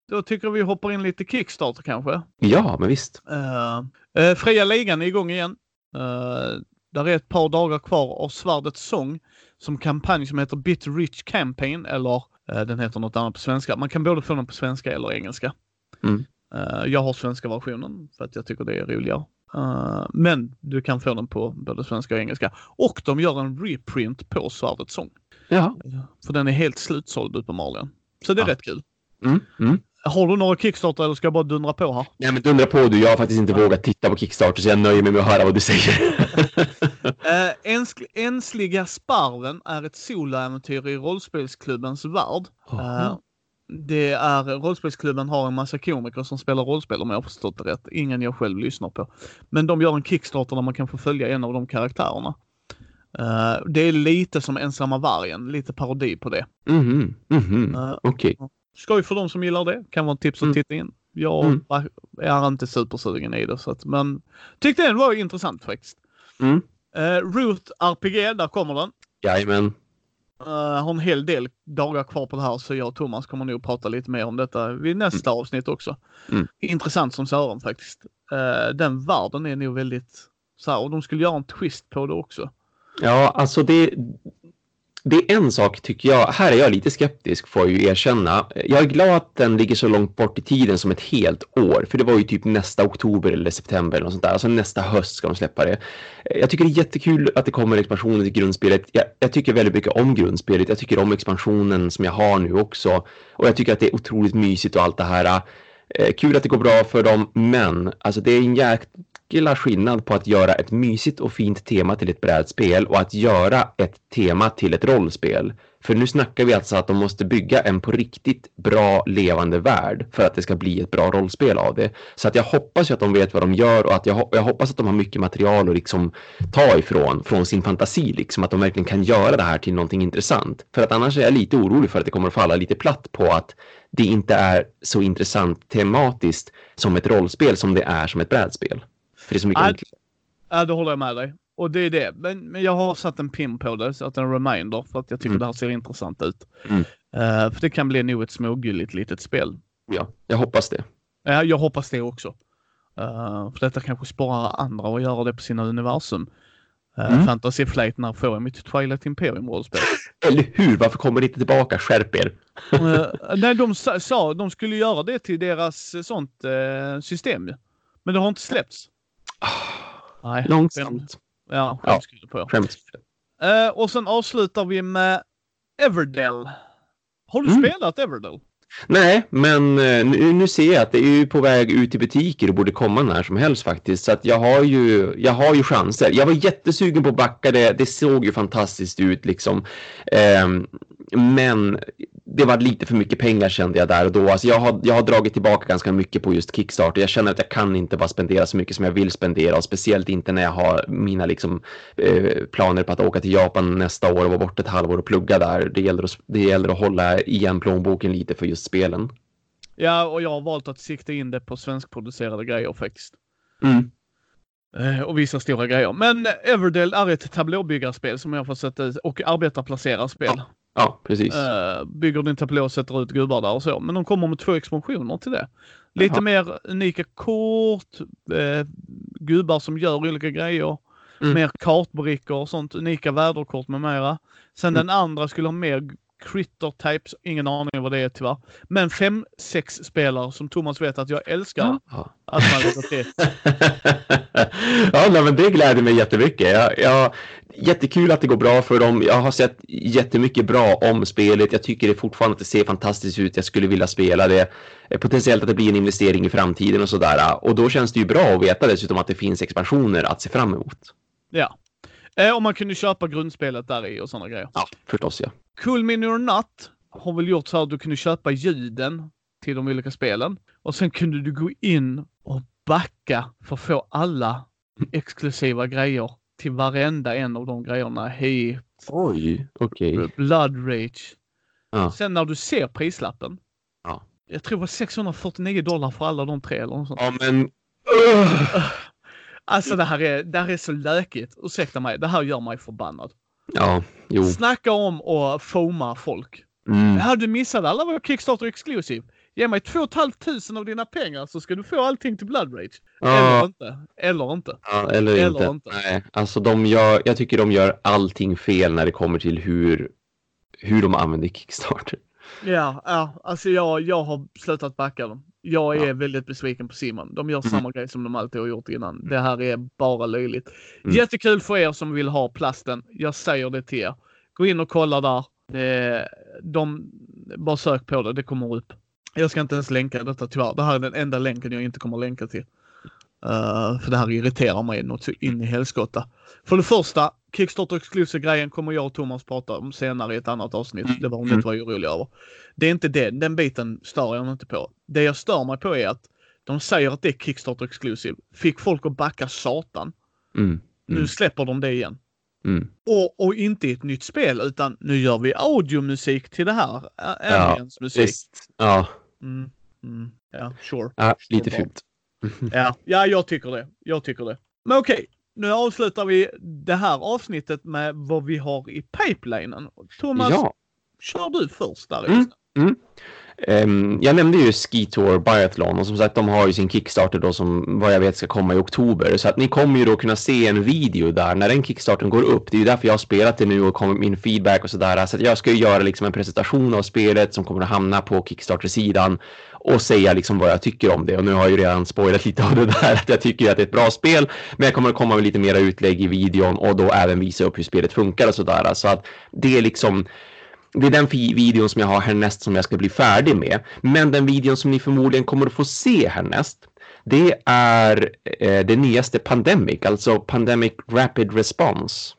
då tycker vi hoppar in lite Kickstarter kanske. ja, men visst. Uh, uh, fria ligan är igång igen. Uh, där är ett par dagar kvar av Svärdets sång som kampanj som heter Bitter Rich Campaign eller den heter något annat på svenska. Man kan både få den på svenska eller engelska. Mm. Jag har svenska versionen för att jag tycker det är roligare. Eh, men du kan få den på både svenska och engelska. Och de gör en reprint på Svärdets sång. Ja. För den är helt slutsåld uppenbarligen. Så det är Ja. rätt kul. Mm. Mm. Har du några Kickstarter eller ska jag bara dundra på här? Nej, men dundra på du. Jag har faktiskt inte vågat titta på Kickstarter så jag nöjer mig med att höra vad du säger. Uh, Ens- Ensliga Sparven är ett soloäventyr i rollspelsklubbens värld. Eh, det är, rollspelsklubben har en massa komiker som spelar rollspel om jag har förstått det rätt. Ingen jag själv lyssnar på. Men de gör en Kickstarter där man kan få följa en av de karaktärerna. Eh, det är lite som Ensamma Vargen, lite parodi på det. Mhm. Mhm. Eh, Okej. skoj för de som gillar det, kan vara ett tips att Mm. titta in. Jag Mm. är inte supersugen i det, så att, men tyckte den var intressant faktiskt. Mm. Uh, Root RPG, där kommer den. Jajamän. Uh, har en hel del dagar kvar på det här så jag och Thomas kommer nog prata lite mer om detta vid nästa avsnitt också. Mm. Intressant som Sören faktiskt. Uh, den världen är nog väldigt så här, och de skulle göra en twist på det också. Ja, alltså det, det är en sak tycker jag, här är jag lite skeptisk får jag ju erkänna. Jag är glad att den ligger så långt bort i tiden som ett helt år, för det var ju typ nästa oktober eller september eller något sånt där. Alltså nästa höst ska de släppa det. Jag tycker det är jättekul att det kommer expansioner till grundspelet. Jag, jag tycker väldigt mycket om grundspelet. Jag tycker om expansionen som jag har nu också. Och jag tycker att det är otroligt mysigt och allt det här. Eh, kul att det går bra för dem, men alltså det är en jäkla skillnad på att göra ett mysigt och fint tema till ett brädspel och att göra ett tema till ett rollspel. För nu snackar vi alltså att de måste bygga en på riktigt bra levande värld för att det ska bli ett bra rollspel av det. Så att jag hoppas ju att de vet vad de gör och att jag, jag hoppas att de har mycket material att liksom ta ifrån, från sin fantasi liksom, att de verkligen kan göra det här till någonting intressant. För att annars är jag lite orolig för att det kommer att falla lite platt på att det inte är så intressant tematiskt som ett rollspel som det är som ett brädspel. För det är så mycket enklare. Ja, det håller jag med dig. Och det är det. Men, men jag har satt en pin på det, så att en reminder för att jag tycker Mm. det här ser intressant ut. Mm. Eh, för det kan bli nog ett smågulligt litet spel. Ja, jag hoppas det. Ja, jag hoppas det också. Uh, för detta kanske sparar andra att göra det på sina universum. Uh, Mm. Fantasy Flight, när får jag mitt Twilight Imperium-rollspel? Eller hur? Varför kommer det inte tillbaka? Skärp er! uh, nej, de sa de skulle göra det till deras sånt uh, system. Men det har inte släppts. Oh, nej, långsamt. Ja, ja, på. Skäms. Uh, och sen avslutar vi med Everdell. Har du mm. spelat Everdell? Nej, men nu, nu, ser jag att det är ju på väg ut i butiker och borde komma när som helst faktiskt. Så att jag har ju, jag har ju chanser. Jag var jättesugen på att backa det. Det såg ju fantastiskt ut liksom. Eh, men det var lite för mycket pengar kände jag där och då. Alltså jag, har, jag har dragit tillbaka ganska mycket på just Kickstarter. Jag känner att jag kan inte bara spendera så mycket som jag vill spendera och speciellt inte när jag har mina liksom, eh, planer på att åka till Japan nästa år och vara borta ett halvår och plugga där. Det gäller, att, det gäller att hålla igen plånboken lite för just spelen. Ja, och jag har valt att sikta in det på svenskproducerade grejer faktiskt. Mm. Eh, och vissa stora grejer. Men Everdell är ett tablåbyggarspel som jag får sätta och arbetarplacerarspel. Ja. Ja, precis. Uh, bygger din tablå och sätter ut gubbar där och så. Men de kommer med två expansioner till det. Lite Jaha. mer unika kort, uh, gubbar som gör olika grejer. Mm. Mer kartbrickor och sånt, unika väderkort med mera. Sen mm. den andra skulle ha mer critter types, ingen aning vad det är tyvärr. Men fem sex spelare som Thomas vet att jag älskar ja. att man till. ja, nej, men det gläder mig jättemycket. Jag, jag, jättekul att det går bra för dem. Jag har sett jättemycket bra om spelet. Jag tycker det fortfarande att det ser fantastiskt ut. Jag skulle vilja spela det. Eh, potentiellt att det blir en investering i framtiden och sådär. Och då känns det ju bra att veta dessutom att det finns expansioner att se fram emot. Ja. Eh, om man kunde köpa grundspelet där i och sådana grejer. Ja, förstås ja. Cool Mini or Not har väl gjort så att du kunde köpa ljuden till de olika spelen. Och sen kunde du gå in och backa för att få alla exklusiva grejer till varenda en av de grejerna. Hej. Oj, okej. Okay. Blood Rage. Ja. Sen när du ser prislappen. Ja. Jag tror det var 649 dollar för alla de tre eller något sånt. Ja, men... Alltså det här är, det här är så lökigt. Ursäkta mig, det här gör mig förbannad. Ja, jo. Snacka om att foma folk. Mm. Ja, du missade alla våra Kickstarter Exclusive. Ge mig 2 500 av dina pengar så ska du få allting till Blood Rage. Ja. Eller inte. Eller inte. Ja, eller, eller inte. inte. Nej, alltså de gör, jag tycker de gör allting fel när det kommer till hur, hur de använder Kickstarter. Ja, ja, alltså jag, jag har slutat backa dem. Jag är ja. väldigt besviken på Simon. De gör mm. samma grej som de alltid har gjort innan. Det här är bara löjligt. Mm. Jättekul för er som vill ha plasten. Jag säger det till er. Gå in och kolla där. De, bara sök på det, det kommer upp. Jag ska inte ens länka detta tyvärr. Det här är den enda länken jag inte kommer länka till. Uh, för det här irriterar mig något in i helskotta. För det första, Kickstarter Exclusive-grejen kommer jag och Thomas prata om senare i ett annat avsnitt. Det var hon inte var orolig över. Det är inte det, den biten stör jag mig inte på. Det jag stör mig på är att de säger att det är Kickstarter Exclusive. Fick folk att backa satan. Mm. Mm. Nu släpper de det igen. Mm. Och, och inte i ett nytt spel utan nu gör vi audiomusik till det här. Aliens ja, musik. Visst. Ja. Mm. Mm. Ja, sure. Ja, lite fult. ja, ja, jag tycker det. Jag tycker det. Men okej. Nu avslutar vi det här avsnittet med vad vi har i pipelinen. Thomas, ja. kör du först där. Mm. Mm. Um, jag nämnde ju Ski Tour Biathlon och som sagt de har ju sin Kickstarter då som vad jag vet ska komma i oktober så att ni kommer ju då kunna se en video där när den Kickstarten går upp. Det är ju därför jag har spelat det nu och kommer min feedback och sådär så att jag ska ju göra liksom en presentation av spelet som kommer att hamna på Kickstarter-sidan och säga liksom vad jag tycker om det och nu har jag ju redan spoilat lite av det där att jag tycker att det är ett bra spel men jag kommer att komma med lite mera utlägg i videon och då även visa upp hur spelet funkar och sådär så att det är liksom det är den videon som jag har härnäst som jag ska bli färdig med. Men den videon som ni förmodligen kommer att få se härnäst, det är eh, det nyaste Pandemic, alltså Pandemic Rapid Response.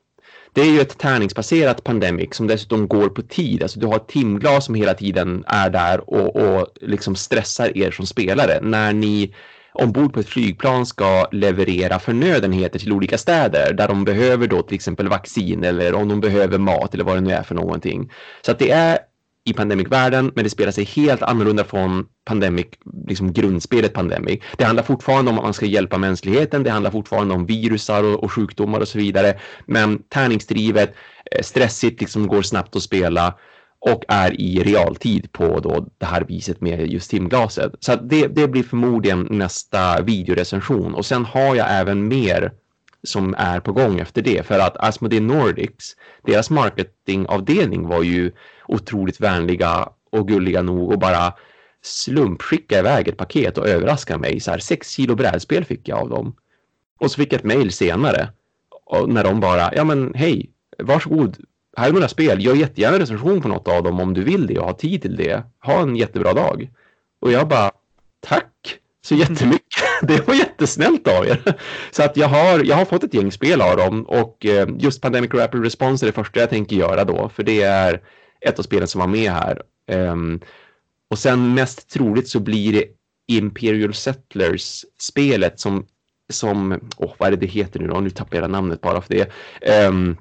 Det är ju ett tärningsbaserat Pandemic som dessutom går på tid. Alltså du har ett timglas som hela tiden är där och, och liksom stressar er som spelare när ni ombord på ett flygplan ska leverera förnödenheter till olika städer där de behöver då till exempel vaccin eller om de behöver mat eller vad det nu är för någonting. Så att det är i Pandemic-världen, men det spelar sig helt annorlunda från Pandemic, liksom grundspelet Pandemic. Det handlar fortfarande om att man ska hjälpa mänskligheten, det handlar fortfarande om virusar och, och sjukdomar och så vidare, men tärningsdrivet, eh, stressigt, liksom går snabbt att spela och är i realtid på då det här viset med just timglaset. Så det, det blir förmodligen nästa videorecension och sen har jag även mer som är på gång efter det för att Asmodee Nordics, deras marketingavdelning var ju otroligt vänliga och gulliga nog och bara slumpskicka iväg ett paket och överraska mig. Så här, sex kilo brädspel fick jag av dem. Och så fick jag ett mejl senare och när de bara, ja men hej, varsågod, här är några spel, gör jättegärna recension på något av dem om du vill det och har tid till det. Ha en jättebra dag. Och jag bara, tack så jättemycket. Det var jättesnällt av er. Så att jag har, jag har fått ett gäng spel av dem och eh, just Pandemic Rapid Response är det första jag tänker göra då, för det är ett av spelen som var med här. Um, och sen mest troligt så blir det Imperial Settlers-spelet som, som oh, vad är det det heter nu då? Nu tappar jag namnet bara för det. Um,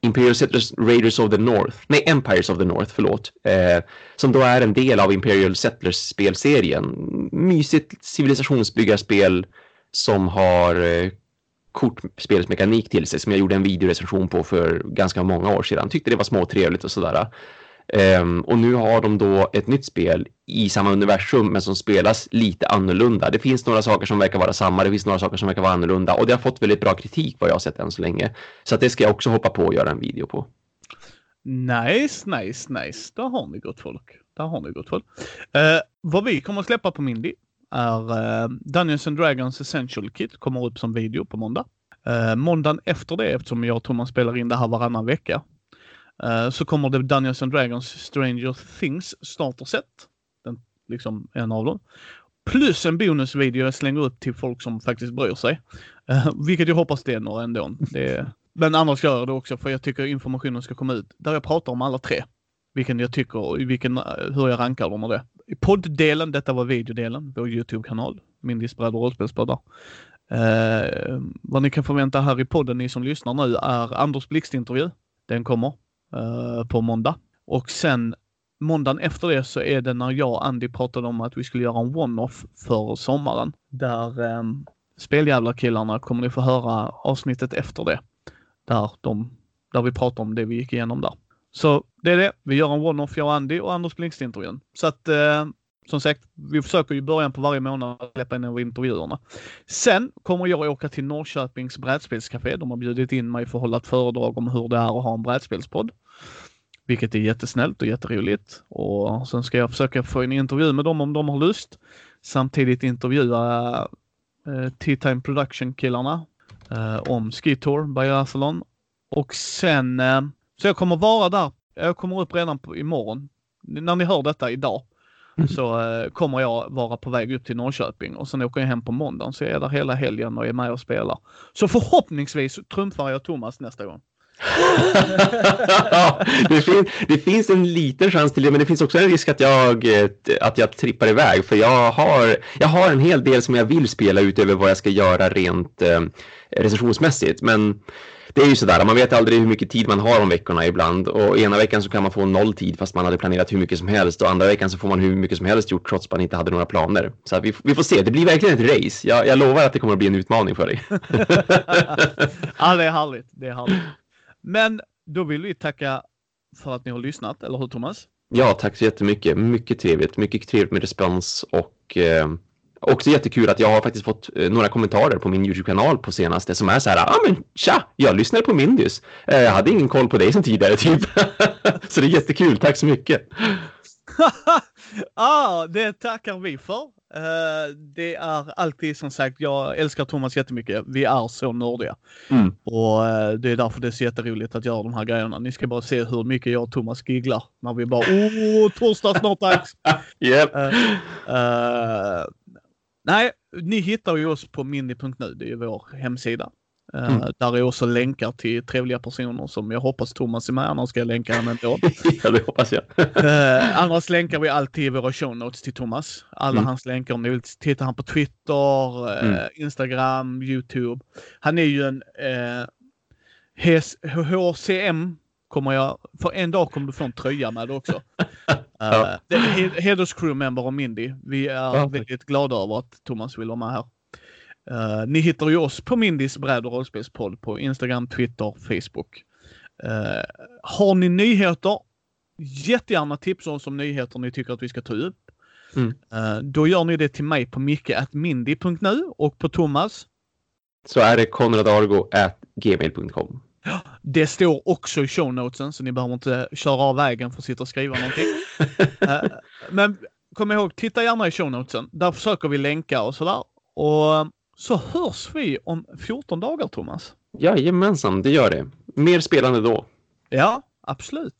Imperial Settlers Raiders of the North, nej Empires of the North, förlåt, eh, som då är en del av Imperial Settlers-spelserien. Mysigt civilisationsbyggarspel som har eh, kortspelsmekanik till sig som jag gjorde en videorecension på för ganska många år sedan. Tyckte det var småtrevligt och sådär. Um, och nu har de då ett nytt spel i samma universum men som spelas lite annorlunda. Det finns några saker som verkar vara samma, det finns några saker som verkar vara annorlunda och det har fått väldigt bra kritik vad jag har sett än så länge. Så att det ska jag också hoppa på och göra en video på. Nice, nice, nice. Där har ni gott folk. Där har ni gott folk. Uh, vad vi kommer att släppa på Mindy är uh, Dungeons and Dragons Essential Kit. Kommer upp som video på måndag. Uh, måndagen efter det, eftersom jag och Thomas spelar in det här varannan vecka, Uh, så kommer det Dungeons and Dragons Stranger Things starter set. Den, liksom en av dem. Plus en bonusvideo jag slänger upp till folk som faktiskt bryr sig. Uh, vilket jag hoppas det är några ändå. Det, men annars gör jag det också för jag tycker informationen ska komma ut. Där jag pratar om alla tre. Vilken jag tycker och vilken, eh, hur jag rankar dem och det. I podddelen, detta var videodelen, vår Youtube-kanal. Min bräd och rollspelspoddar. Uh, vad ni kan förvänta här i podden, ni som lyssnar nu, är Anders Blixt-intervju. Den kommer Eh, på måndag. Och sen måndagen efter det så är det när jag och Andy pratade om att vi skulle göra en one-off för sommaren. Där ehm, um, Speljävlar-killarna kommer ni få höra avsnittet efter det. Där, de, där vi pratar om det vi gick igenom där. Så det är det. Vi gör en one-off, jag och Andy och Anders Blinkst-intervjun. Så att uh, som sagt, vi försöker i början på varje månad släppa in intervjuerna. Sen kommer jag åka till Norrköpings brädspelscafé. De har bjudit in mig för att hålla ett föredrag om hur det är att ha en brädspelspodd. Vilket är jättesnällt och jätteroligt. Och sen ska jag försöka få en intervju med dem om de har lust. Samtidigt intervjua eh, T-Time Production-killarna eh, om Ski Tour Biathlon. Och sen, eh, så jag kommer vara där. Jag kommer upp redan på, imorgon. När ni hör detta idag så eh, kommer jag vara på väg upp till Norrköping och sen åker jag hem på måndagen så jag är där hela helgen och är med och spelar. Så förhoppningsvis trumfar jag Thomas nästa gång. det, fin det, finns en liten chans till det, men det finns också en risk att jag, eh, att jag trippar iväg. För jag har, jag har en hel del som jag vill spela utöver vad jag ska göra rent eh, recensionsmässigt. Men det är ju sådär, man vet aldrig hur mycket tid man har om veckorna ibland och ena veckan så kan man få noll tid fast man hade planerat hur mycket som helst och andra veckan så får man hur mycket som helst gjort trots att man inte hade några planer. Så vi, vi får se, det blir verkligen ett race. Jag, jag lovar att det kommer att bli en utmaning för dig. ja, det är härligt. Det är härligt. Men då vill vi tacka för att ni har lyssnat, eller hur Thomas? Ja, tack så jättemycket. Mycket trevligt. Mycket trevligt med respons och eh, Också jättekul att jag har faktiskt fått eh, några kommentarer på min YouTube-kanal på senaste som är så här, ja ah, men tja, jag lyssnade på Mindys. Eh, jag hade ingen koll på dig som tidigare typ. så det är jättekul, tack så mycket. Ja, ah, det tackar vi för. Uh, det är alltid som sagt, jag älskar Thomas jättemycket. Vi är så nördiga. Mm. Och uh, det är därför det är så jätteroligt att göra de här grejerna. Ni ska bara se hur mycket jag och Thomas gigglar när vi bara åh, torsdag snart dags. yep. Uh, Nej, ni hittar ju oss på mini.nu. Det är vår hemsida. Eh, mm. Där är också länkar till trevliga personer som jag hoppas Thomas är med, annars ska jag länka honom ändå. ja, det hoppas jag. uh, annars länkar vi alltid i våra show notes till Thomas. Alla mm. hans länkar om ni vill titta han på Twitter, uh, mm. Instagram, Youtube. Han är ju en HCM kommer jag, för en dag kommer du få en tröja med det också. ja. uh, Heders crewmember och Mindy. Vi är ja. väldigt glada över att Thomas vill vara med här. Uh, ni hittar ju oss på Mindys bräd och rollspelspodd på Instagram, Twitter, Facebook. Uh, har ni nyheter? Jättegärna tipsa oss om nyheter ni tycker att vi ska ta upp. Mm. Uh, då gör ni det till mig på micke.mindy.nu och på Thomas. Så är det konradargo.gmail.com. Det står också i show notesen så ni behöver inte köra av vägen för att sitta och skriva någonting. Eh, men kom ihåg, titta gärna i show notesen. Där försöker vi länka och sådär. Och så hörs vi om 14 dagar, Thomas. Jajamensan, det gör det. Mer spelande då. Ja, absolut.